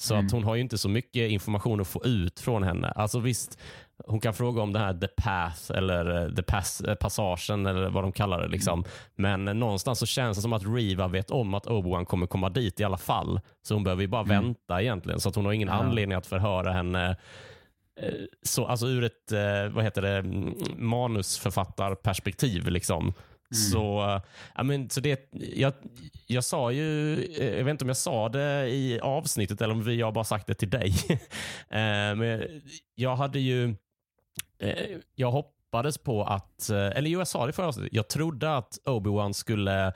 Så Mm. att hon har ju inte så mycket information att få ut från henne. Alltså visst, hon kan fråga om det här the path eller eh, the pass, eh, passagen eller vad de kallar det. Liksom. Men eh, någonstans så känns det som att Riva vet om att Obi-Wan kommer komma dit i alla fall. Så hon behöver ju bara Mm. vänta egentligen. Så att hon har ingen Ja. anledning att förhöra henne så, alltså ur ett eh, vad heter det, mm, manusförfattarperspektiv. Liksom. Så, eh, ja, men, så det, jag, jag sa ju, eh, jag vet inte om jag sa det i avsnittet eller om vi- jag bara sagt det till dig. Eh, men jag hade ju, eh, jag hoppades på att, eh, eller jo jag sa det i förra avsnittet, jag trodde att Obi-Wan skulle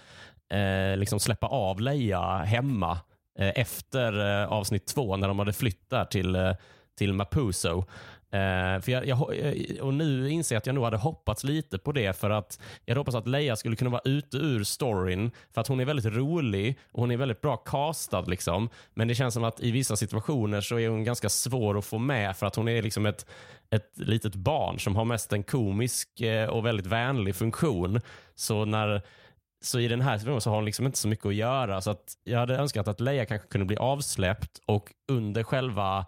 eh, liksom släppa av Leia hemma eh, efter eh, avsnitt två när de hade flytt där till, eh, till Mapuso. Eh, för jag, jag, eh, och nu inser jag att jag nog hade hoppats lite på det för att jag hade hoppats att Leia skulle kunna vara ute ur storyn för att hon är väldigt rolig och hon är väldigt bra castad. Liksom. Men det känns som att i vissa situationer så är hon ganska svår att få med för att hon är liksom ett, ett litet barn som har mest en komisk eh, och väldigt vänlig funktion. Så när så i den här situationen så har hon liksom inte så mycket att göra. Så att jag hade önskat att Leia kanske kunde bli avsläppt och under själva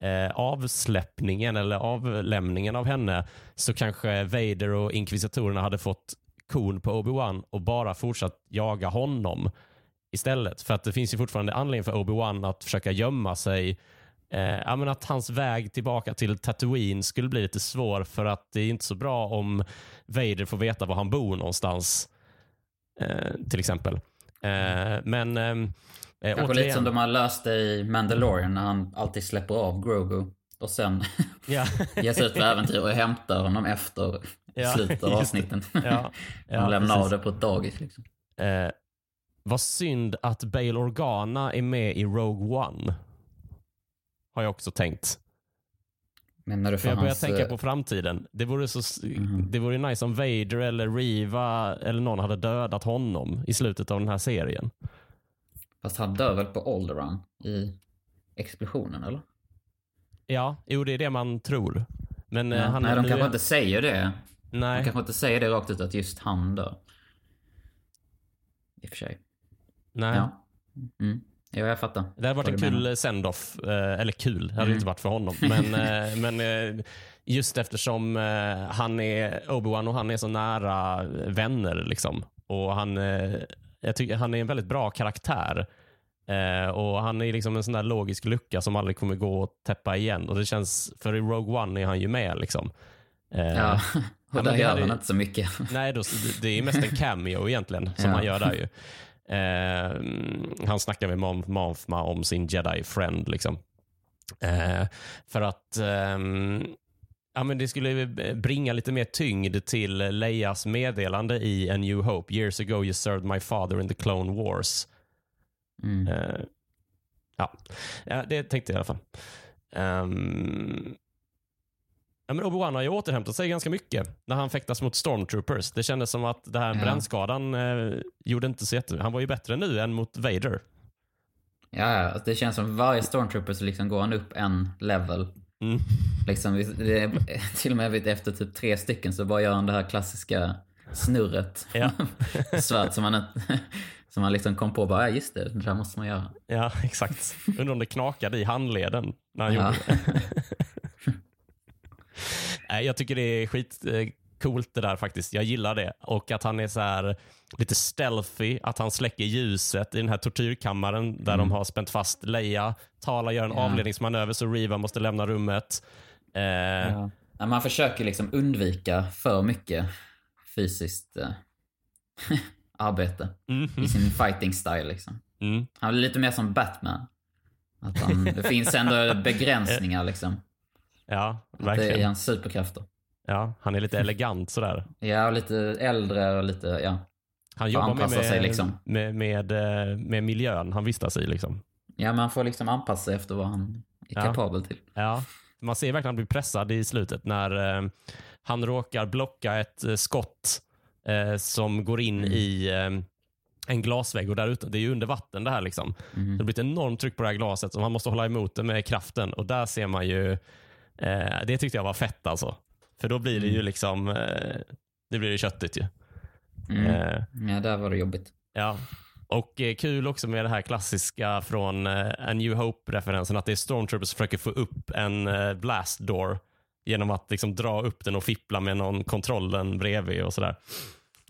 eh, avsläppningen eller avlämningen av henne så kanske Vader och inkvisitorerna hade fått kon på Obi-Wan och bara fortsatt jaga honom istället. För att det finns ju fortfarande anledning för Obi-Wan att försöka gömma sig. Eh, menar, att hans väg tillbaka till Tatooine skulle bli lite svår för att det är inte så bra om Vader får veta var han bor någonstans. Eh, till exempel. Eh, men ehm, eh, Kanske lite som de har löst det i Mandalorian när han alltid släpper av Grogu. Och sen Ja. ger sig ut på äventyr och hämtar honom efter Ja, slutet av avsnitten. Ja, ja, Han lämnar av precis. det på ett dagis liksom. Eh, vad synd att Bail Organa är med i Rogue One. Har jag också tänkt. Menar du för Jag börjar hans... tänka eh, på framtiden. Det vore, så, Mhm. det vore nice om Vader eller Riva eller någon hade dödat honom i slutet av den här serien. Fast han dör väl på Alderaan i explosionen, eller? Ja, jo det är det man tror. Men eh, Ja. han Nej, de nu kanske är- inte säger det. De Nej, kanske inte säger det rakt ut att just han dör. I och för sig. nej. Ja. Mm. Ja, jag fattar. Det hade varit en kul send-off. Eh, eller kul, det hade Mm. inte varit för honom. Men, eh, men just eftersom han är Obi-Wan och han är så nära vänner. Liksom. Och han, jag tycker, han är en väldigt bra karaktär. Eh, och Han är liksom en sån där logisk lucka som aldrig kommer gå att täppa igen. Och det känns, för i Rogue One är han ju med. Liksom. Eh, Ja, och där gör han inte så mycket. Nej, då, det är mest en cameo egentligen som Ja. han gör där ju. Eh, han snackar med Mon Mothma om sin jedi-friend. Liksom. Eh, för att ehm, ja, men det skulle bringa lite mer tyngd till Leias meddelande i A New Hope. Years ago you served my father in the Clone Wars. Mm. Eh, ja. ja, det tänkte jag i alla fall. Um, ja, men Obi-Wan har ju återhämtat sig ganska mycket när han fäktas mot Stormtroopers. Det kändes som att det här Ja. brännskadan eh, gjorde inte så jätte... Han var ju bättre nu än mot Vader. Ja, ja, alltså det känns som varje Stormtrooper så liksom går han upp en level. Mm. Liksom, det till och med efter typ tre stycken så bara gör han det här klassiska snurret. Ja. Svärd som inte- som han liksom kom på bara, ja just det, det där måste man göra. Ja, exakt. Undrar om det knakade i handleden när han Ja. gjorde det. Nej, jag tycker det är skitcoolt det där faktiskt. Jag gillar det. Och att han är så här lite stealthy, att han släcker ljuset i den här tortyrkammaren där de har spänt fast Leia. Tala gör en Mm. Ja. avledningsmanöver så Riva måste lämna rummet. Eh. Ja, man försöker liksom undvika för mycket fysiskt eh, arbete mhm, i sin fighting style liksom. mm. Han är lite mer som Batman. Att han, det finns ändå begränsningar liksom. Ja, Det är verkligen. hans superkrafter. Ja, han är lite elegant sådär. Ja, och lite äldre och lite, ja. Han jobbar med, sig, liksom. med, med, eh, med miljön han vistas i. Liksom. Ja, man får liksom anpassa sig efter vad han är Ja. kapabel till. Ja, man ser verkligen att han blir pressad i slutet när eh, han råkar blocka ett eh, skott eh, som går in Mm. i eh, en glasvägg och där ute, det är ju under vatten det här. Liksom. Mhm. Det blir ett enormt tryck på det här glaset som han måste hålla emot det med kraften och där ser man ju, eh, det tyckte jag var fett alltså. För då blir det ju liksom, eh, det blir ju köttigt ju. Mm. Eh, Ja, där var det jobbigt. Ja. Och eh, kul också med det här klassiska från eh, A New Hope-referensen att det är Stormtroopers som försöker få upp en eh, blast door genom att liksom dra upp den och fippla med någon kontrollen bredvid och sådär.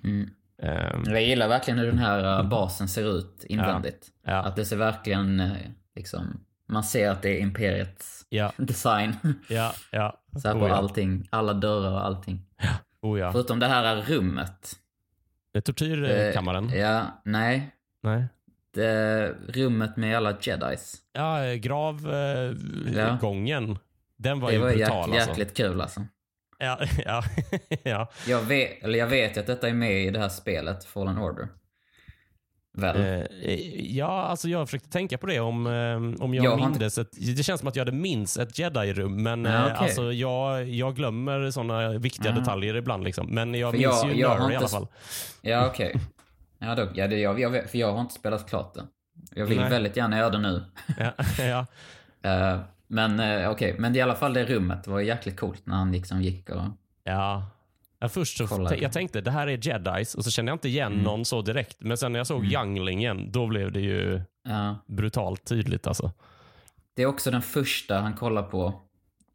Mm. Ehm, Jag gillar verkligen hur den här eh, basen ser ut invändigt. ja, Att det ser verkligen, eh, liksom, man ser att det är Imperiets ja, design. ja, ja. Så här på Oh, ja. allting, alla dörrar och allting. Oh, ja. Förutom det här rummet. Det är tortyrkammaren? Eh, Ja, nej. Nej. Det, rummet med alla jedis. Ja, eh, gravgången. Den var Det ju var brutal jäk, alltså. jäkligt kul alltså. Ja, ja, ja. Jag vet, eller jag vet att detta är med i det här spelet, Fallen Order. Väl? Eh, ja, alltså jag försökte tänka på det om, eh, om jag, Jag mindes. Ett, det känns som att jag hade minns ett jedi-rum, men Ja, eh, okej. alltså, jag, jag glömmer sådana viktiga Ja. detaljer ibland. Liksom. Men jag För minns jag- ju jag Nurry i alla fall. Ja, okej. Ja, då, ja det, jag, jag, för jag har inte spelat klart det. Jag vill Nej. väldigt gärna göra det nu. Ja, ja. Men eh, okej, men i alla fall det rummet var jäkligt coolt när han liksom gick och... Ja. Ja, först så Kolla. jag tänkte det här är jedis och så kände jag inte igen Mm. någon så direkt. Men sen när jag såg Mm. younglingen, då blev det ju Ja. brutalt tydligt. Alltså. det är också den första han kollar på.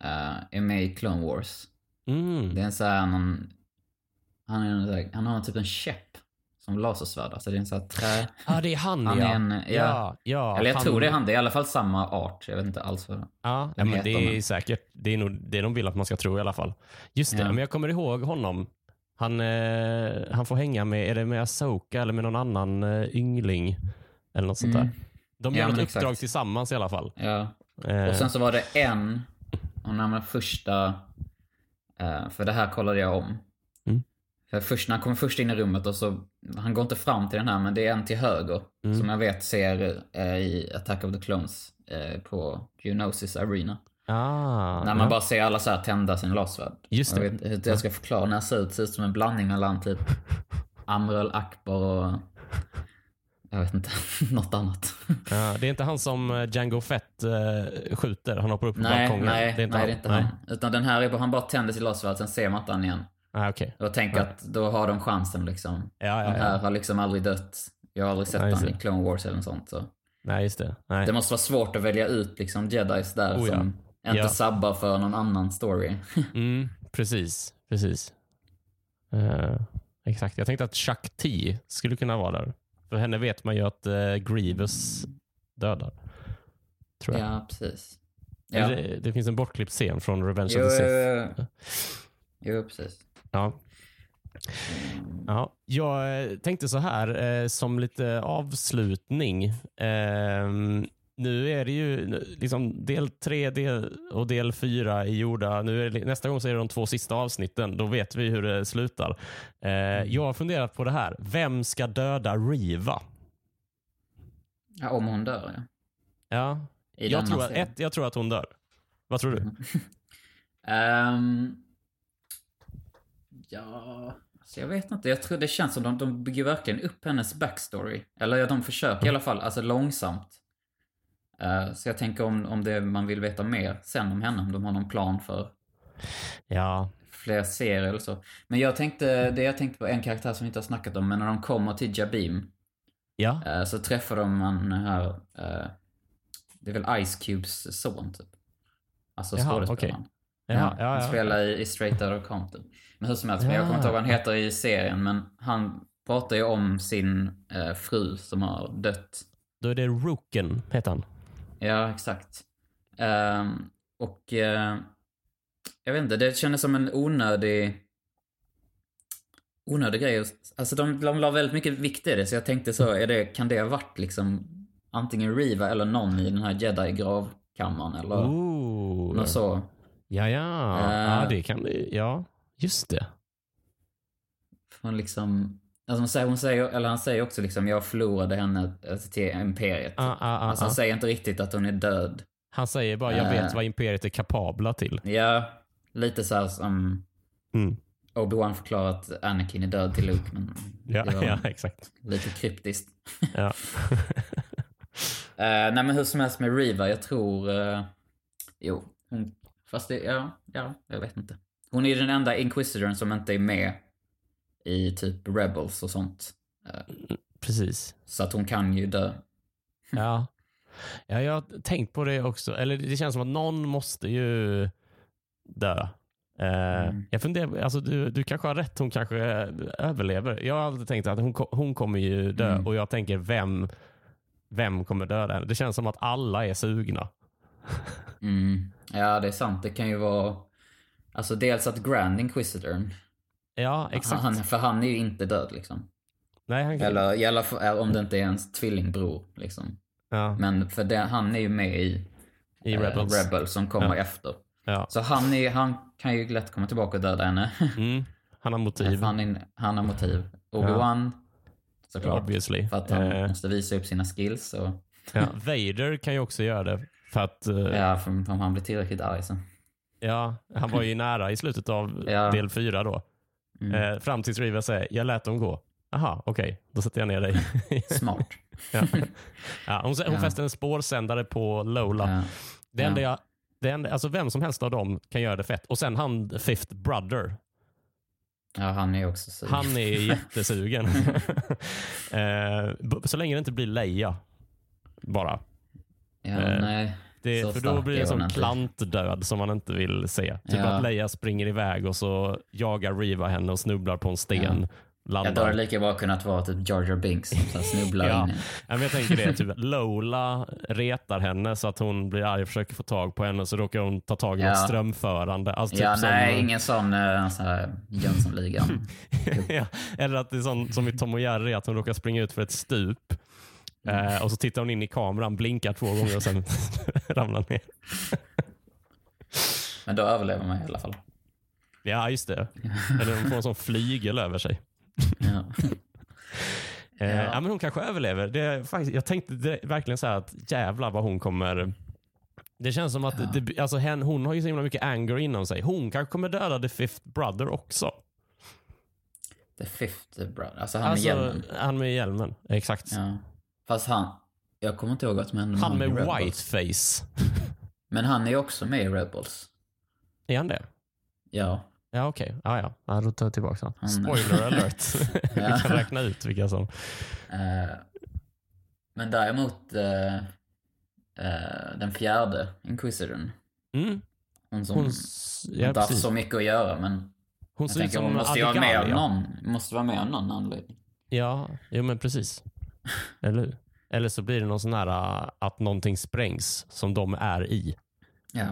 eh, är med i Clone Wars. Mm. Det är en sån här, någon, han, är han har typ en käpp som lasersvärd. Alltså det är en sån här trä... Ja, det är han, Han ja. är en- ja. ja, ja. Eller jag han- tror det är han. Det är i alla fall samma art. Jag vet inte alls vad Ja, ja Den men det är man. säkert det är nog det de vill att man ska tro i alla fall. Just det, Ja. men jag kommer ihåg honom. Han, eh, han får hänga med, är det med Asoka eller med någon annan eh, yngling? Eller något sånt Mm. där. De Ja, gör ett men uppdrag exakt. tillsammans i alla fall. Ja. Eh, Och sen så var det en, och när man första, eh, för det här kollade jag om. För först, när han kommer först in i rummet och så, han går inte fram till den här men det är en till höger. Mm. Som jag vet ser eh, i Attack of the Clones eh, på Geonosis Arena. Ah, När man bara ser alla så här tända sin lasersvärd. Just det. Jag vet inte hur jag ska förklara när det ser ut. Ser ut som en blandning mellan typ Amrul Akbar och... Jag vet inte, något annat. Ja, det är inte han som eh, Django Fett eh, skjuter. Han hoppar upp på nej, balkongen. nej, det är inte nej, han. det är inte han. Utan den här är bara, han bara tänder sin lasersvärd, sen ser man inte han igen. Ah, okej. Och tänker Ja. att då har de chansen liksom. Ja, ja, Den ja. här har liksom aldrig dött. Jag har aldrig sett han i. Clone Wars eller något sånt. Så. Nej, just det. Nej. Det måste vara svårt att välja ut liksom jedis där Oh, som inte sabbar för någon annan story. Mm, precis, precis. Eh, exakt. Jag tänkte att Chuck T skulle kunna vara där. För henne vet man ju att uh, Grievous dödar. Tror jag. ja, precis. Ja. Det, det finns en bortklippt scen från Revenge Jo, of the Sith. jo, jo. jo, precis. Ja. Ja, jag eh, tänkte så här eh, som lite avslutning. Ehm, nu är det ju liksom del tre del och del fyra är gjorda. Nu är det, nästa gång så är det de två sista avsnitten. Då vet vi hur det slutar. Eh, jag har funderat på det här. Vem ska döda Riva? Ja, om hon dör, ja. Ja, jag tror, att, ett, jag tror att hon dör. Vad tror du? Ehm, ja, alltså jag vet inte. Jag tror det känns som de, de bygger verkligen upp hennes backstory. Eller de försöker i alla fall, alltså långsamt. Eh, så jag tänker om, om det man vill veta mer sen om henne, om de har någon plan för Ja, fler serier eller så. Men jag tänkte, det jag tänkte på en karaktär som vi inte har snackat om, men när de kommer till Jabim ja, eh, så träffar de han här, eh, det är väl Ice Cubes son typ. Alltså Jaha, skådespelaren. okej. Ja, Ja, ja, han spelar i, i Straight Outta Compton. Men hur som helst, men jag kommer inte ihåg vad han heter i serien, men han pratar ju om sin eh, fru som har dött. Då är det Rooken, heter han. Ja, exakt. Ehm, och eh, jag vet inte, det kändes som en onödig onödig grej. Alltså de, de la väldigt mycket vikt i det, så jag tänkte så, är det, kan det ha varit liksom antingen Riva eller någon i den här jedi-gravkammaren eller Ooh. något så. Ja, ja. Eh. ja, det kan det. Ja, just det. Hon liksom... Alltså hon säger, eller han säger också liksom, jag förlorade henne alltså, till Imperiet. Ah, ah, ah, alltså han ah. säger inte riktigt att hon är död. Han säger bara, jag Eh. vet vad Imperiet är kapabla till. Ja, lite så här som Mm. Obi-Wan förklarar att Anakin är död till Luke, men Ja, ja, exakt. lite kryptiskt. Ja. Eh, nej men hur som helst med Riva, jag tror... eh, jo, hon... Fast det, ja, ja, jag vet inte. Hon är den enda Inquisitorn som inte är med i typ Rebels och sånt. Eh, Precis. så att hon kan ju dö. Ja. ja, jag har tänkt på det också. Eller det känns som att någon måste ju dö. Eh, Mm. Jag funderar, alltså du, du kanske har rätt, hon kanske eh, överlever. Jag har alltid tänkt att hon, hon kommer ju dö Mm. och jag tänker vem, vem kommer döda henne? Det känns som att alla är sugna. Mm. Ja, det är sant. Det kan ju vara... Alltså dels att Grand Inquisitorn, Ja, exakt. han, för han är ju inte död liksom. Nej, han kan... Eller i alla fall om det inte är ens tvillingbror liksom. ja, Men för det, han är ju med i, I eh, Rebels. Rebels som kommer Ja. efter. Ja. Så han, är, han kan ju lätt komma tillbaka och döda henne. Mm. Han har motiv, han, är, han har motiv. Obi-Wan, såklart. obviously. För att han Eh, måste visa upp sina skills. Och. Vader kan ju också göra det. För att eh, ja, för om han blir tillräckligt arg så. ja, han var ju nära i slutet av Ja. del fyra då. Mm. Eh, fram tills Riva säger, jag lät dem gå. Aha, okej, då sätter jag ner dig. Smart. ja. Ja, hon hon Ja. fäster en spårsändare på Lola. Ja. Det enda Ja. jag, det enda, alltså vem som helst av dem kan göra det fett. Och sen han Fifth Brother. ja, han är också sur. Han är jättesugen. eh, så länge det inte blir Leia. Bara. Ja, eh, nej. Det, Så för då blir det inte. klantdöd som man inte vill se. Typ Ja. att Leia springer iväg och så jagar Riva henne och snubblar på en sten. Ja, hade Landar. det lika bra kunnat vara typ Jar Binks som snubblar Ja. in men jag tänker det, typ Lola retar henne så att hon blir arg och försöker få tag på henne så råkar hon ta tag i Ja. något strömförande. Alltså, typ Ja, som, nej, ingen sån uh, så här Jönssonligan. ja, eller att det är sån, som i Tom och Jerry, att hon råkar springa ut för ett stup. Mm. Eh, och så tittar hon in i kameran, blinkar två gånger och sen ramlar ner. Men då överlever man i alla fall. Ja, just det. Eller hon får en sån flygel över sig. Ja. Eh, Ja. ja. men hon kanske överlever. Det faktiskt, jag tänkte verkligen så att jävlar vad hon kommer Det känns som att Ja. det, alltså hen, hon har ju så himla mycket anger inom sig. Hon kanske kommer döda The Fifth Brother också. The Fifth Brother. Alltså han alltså, med hjälmen. Han med hjälmen, exakt. Ja. Fast han... Jag kommer inte ihåg vad som hände Han med Rebels. whiteface. Men han är också med i Rebels. Är han det? Ja. Ja, okej. Ja, ja. ja. Då tar jag tillbaka den. Han- Spoiler alert. Vi Ja. kan räkna ut vilka som... Eh, men däremot eh, eh, den fjärde Inquisitorn. Mm. Hon som Hon, s- inte ja, haft så mycket att göra men Hon jag ser ut som hon måste vara med av någon, måste vara med av någon anledning. Ja, jo men precis. Eller? Eller så blir det någon sån här äh, att någonting sprängs som de är i. Ja.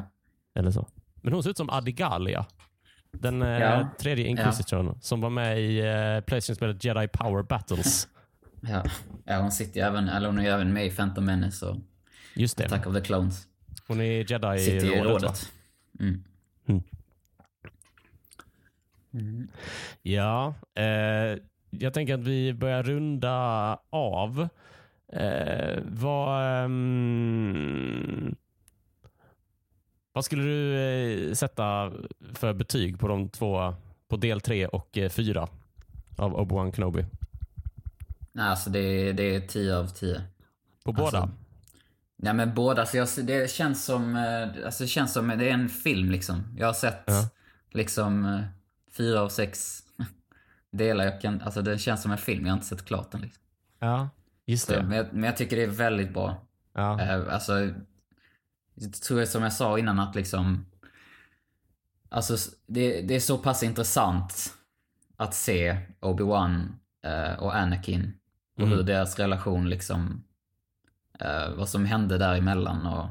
Eller så. Men hon ser ut som Adigalia. Den eh, Ja. tredje Inquisitorn som var med i eh, Playstation-spelet Jedi Power Battles. Ja. ja, hon sitter ju även, eller hon är även med i Phantom Menace och Just det. Attack of the Clones. Hon är Sitter i rådet. Mm. Mm. Mm. Ja, eh, jag tänker att vi börjar runda av. Eh, vad, ehm, vad skulle du eh, sätta för betyg på de två, på del tre och eh, fyra av Obi-Wan Kenobi? Nej, alltså det, är- det är 10 av 10. På båda? Alltså, Nej men båda, så jag, det känns som, eh, alltså det känns som, det är en film liksom. Jag har sett Ja. liksom eh, fyra av sex delar. Jag kan, alltså det känns som en film, jag har inte sett klart den liksom. Ja, just Så, det. men, jag, men jag tycker det är väldigt bra. Ja. Eh, alltså, jag tror jag som jag sa innan att liksom, alltså det, det är så pass intressant att se Obi-Wan eh, och Anakin och Mm. hur deras relation liksom, eh, vad som hände däremellan och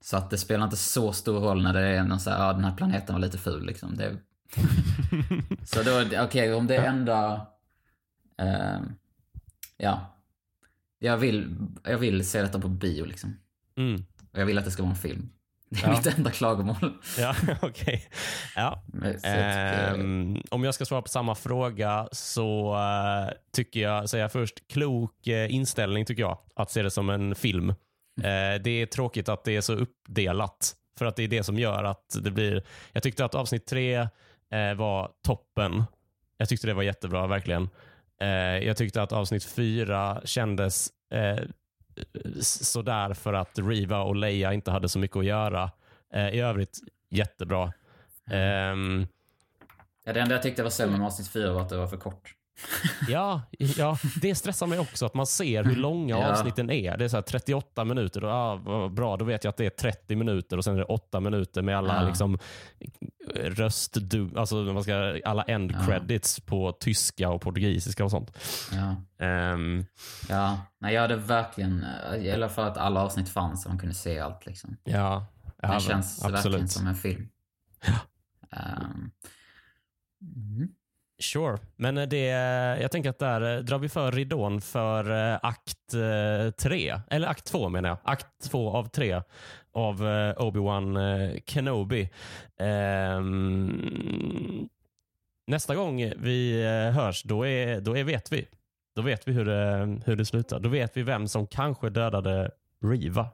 så att det spelar inte så stor roll när det är någon så här, ja den här planeten var lite ful liksom. Det, så då, okej om det är enda, eh, ja. Jag vill, jag vill se detta på bio liksom. Mm. Och jag vill att det ska vara en film. Det är Ja. mitt enda klagomål. Ja, okej. Ja. Jag tycker- Ehm, om jag ska svara på samma fråga så eh, tycker jag, säger jag först, klok eh, inställning tycker jag. Att se det som en film. Eh, det är tråkigt att det är så uppdelat. För att det är det som gör att det blir... Jag tyckte att avsnitt tre eh, var toppen. Jag tyckte det var jättebra, verkligen. Eh, jag tyckte att avsnitt fyra kändes eh, sådär för att Riva och Leia inte hade så mycket att göra. Eh, I övrigt jättebra. Ehm, Ja, det enda jag tyckte var sämre med avsnitt 4 var att det var för kort. Ja, ja, det stressar mig också att man ser hur långa Ja. avsnitten är. Det är så här 38 minuter. Och, vad bra, då vet jag att det är 30 minuter och sen är det 8 minuter med alla Ja. liksom, röst, alltså man ska, alla end Ja. credits på tyska och portugisiska och sånt. Ja. Ehm, Ja, nej jag hade verkligen, i alla fall att alla avsnitt fanns så man kunde se allt liksom. ja, ja, Det känns verkligen absolut. som en film. Ehm, mm. Sure, men eh, det, jag tänker att där eh, drar vi för ridån för eh, akt eh, tre, eller akt två menar jag. Akt två av tre av Obi-Wan Kenobi. Ehm, nästa gång vi hörs, då, är, då är, vet vi. Då vet vi hur det, hur det slutar. Då vet vi vem som kanske dödade Riva.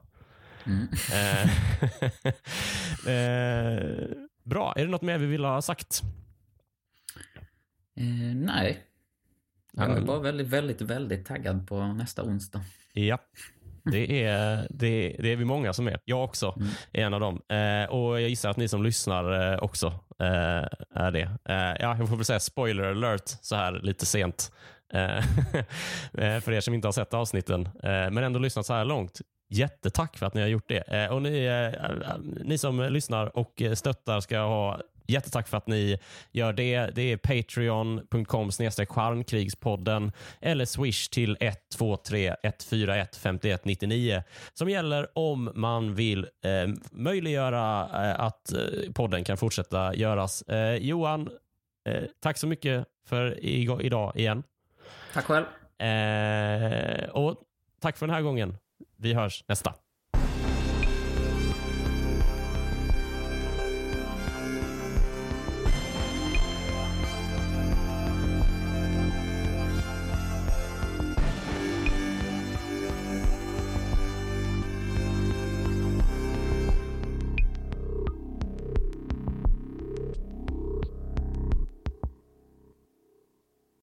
Mm. Eh, bra, är det något mer vi vill ha sagt? Eh, nej. Jag är bara väldigt, väldigt, väldigt taggad på nästa onsdag. Ja, det är, det, det är vi många som är. Jag också Mm. är en av dem. Eh, och Jag gissar att ni som lyssnar eh, också eh, är det. Eh, ja, jag får väl säga spoiler alert så här lite sent. Eh, eh, för er som inte har sett avsnitten, eh, men ändå lyssnat så här långt. Jättetack för att ni har gjort det. Eh, och ni, eh, ni som lyssnar och stöttar ska ha jättetack för att ni gör det. Det är patreon.com stjärnkrigspodden eller swish till 123 141 51 99 som gäller om man vill eh, möjliggöra eh, att eh, podden kan fortsätta göras. Eh, Johan, eh, tack så mycket för idag igen. Tack själv. Eh, och tack för den här gången. Vi hörs nästa.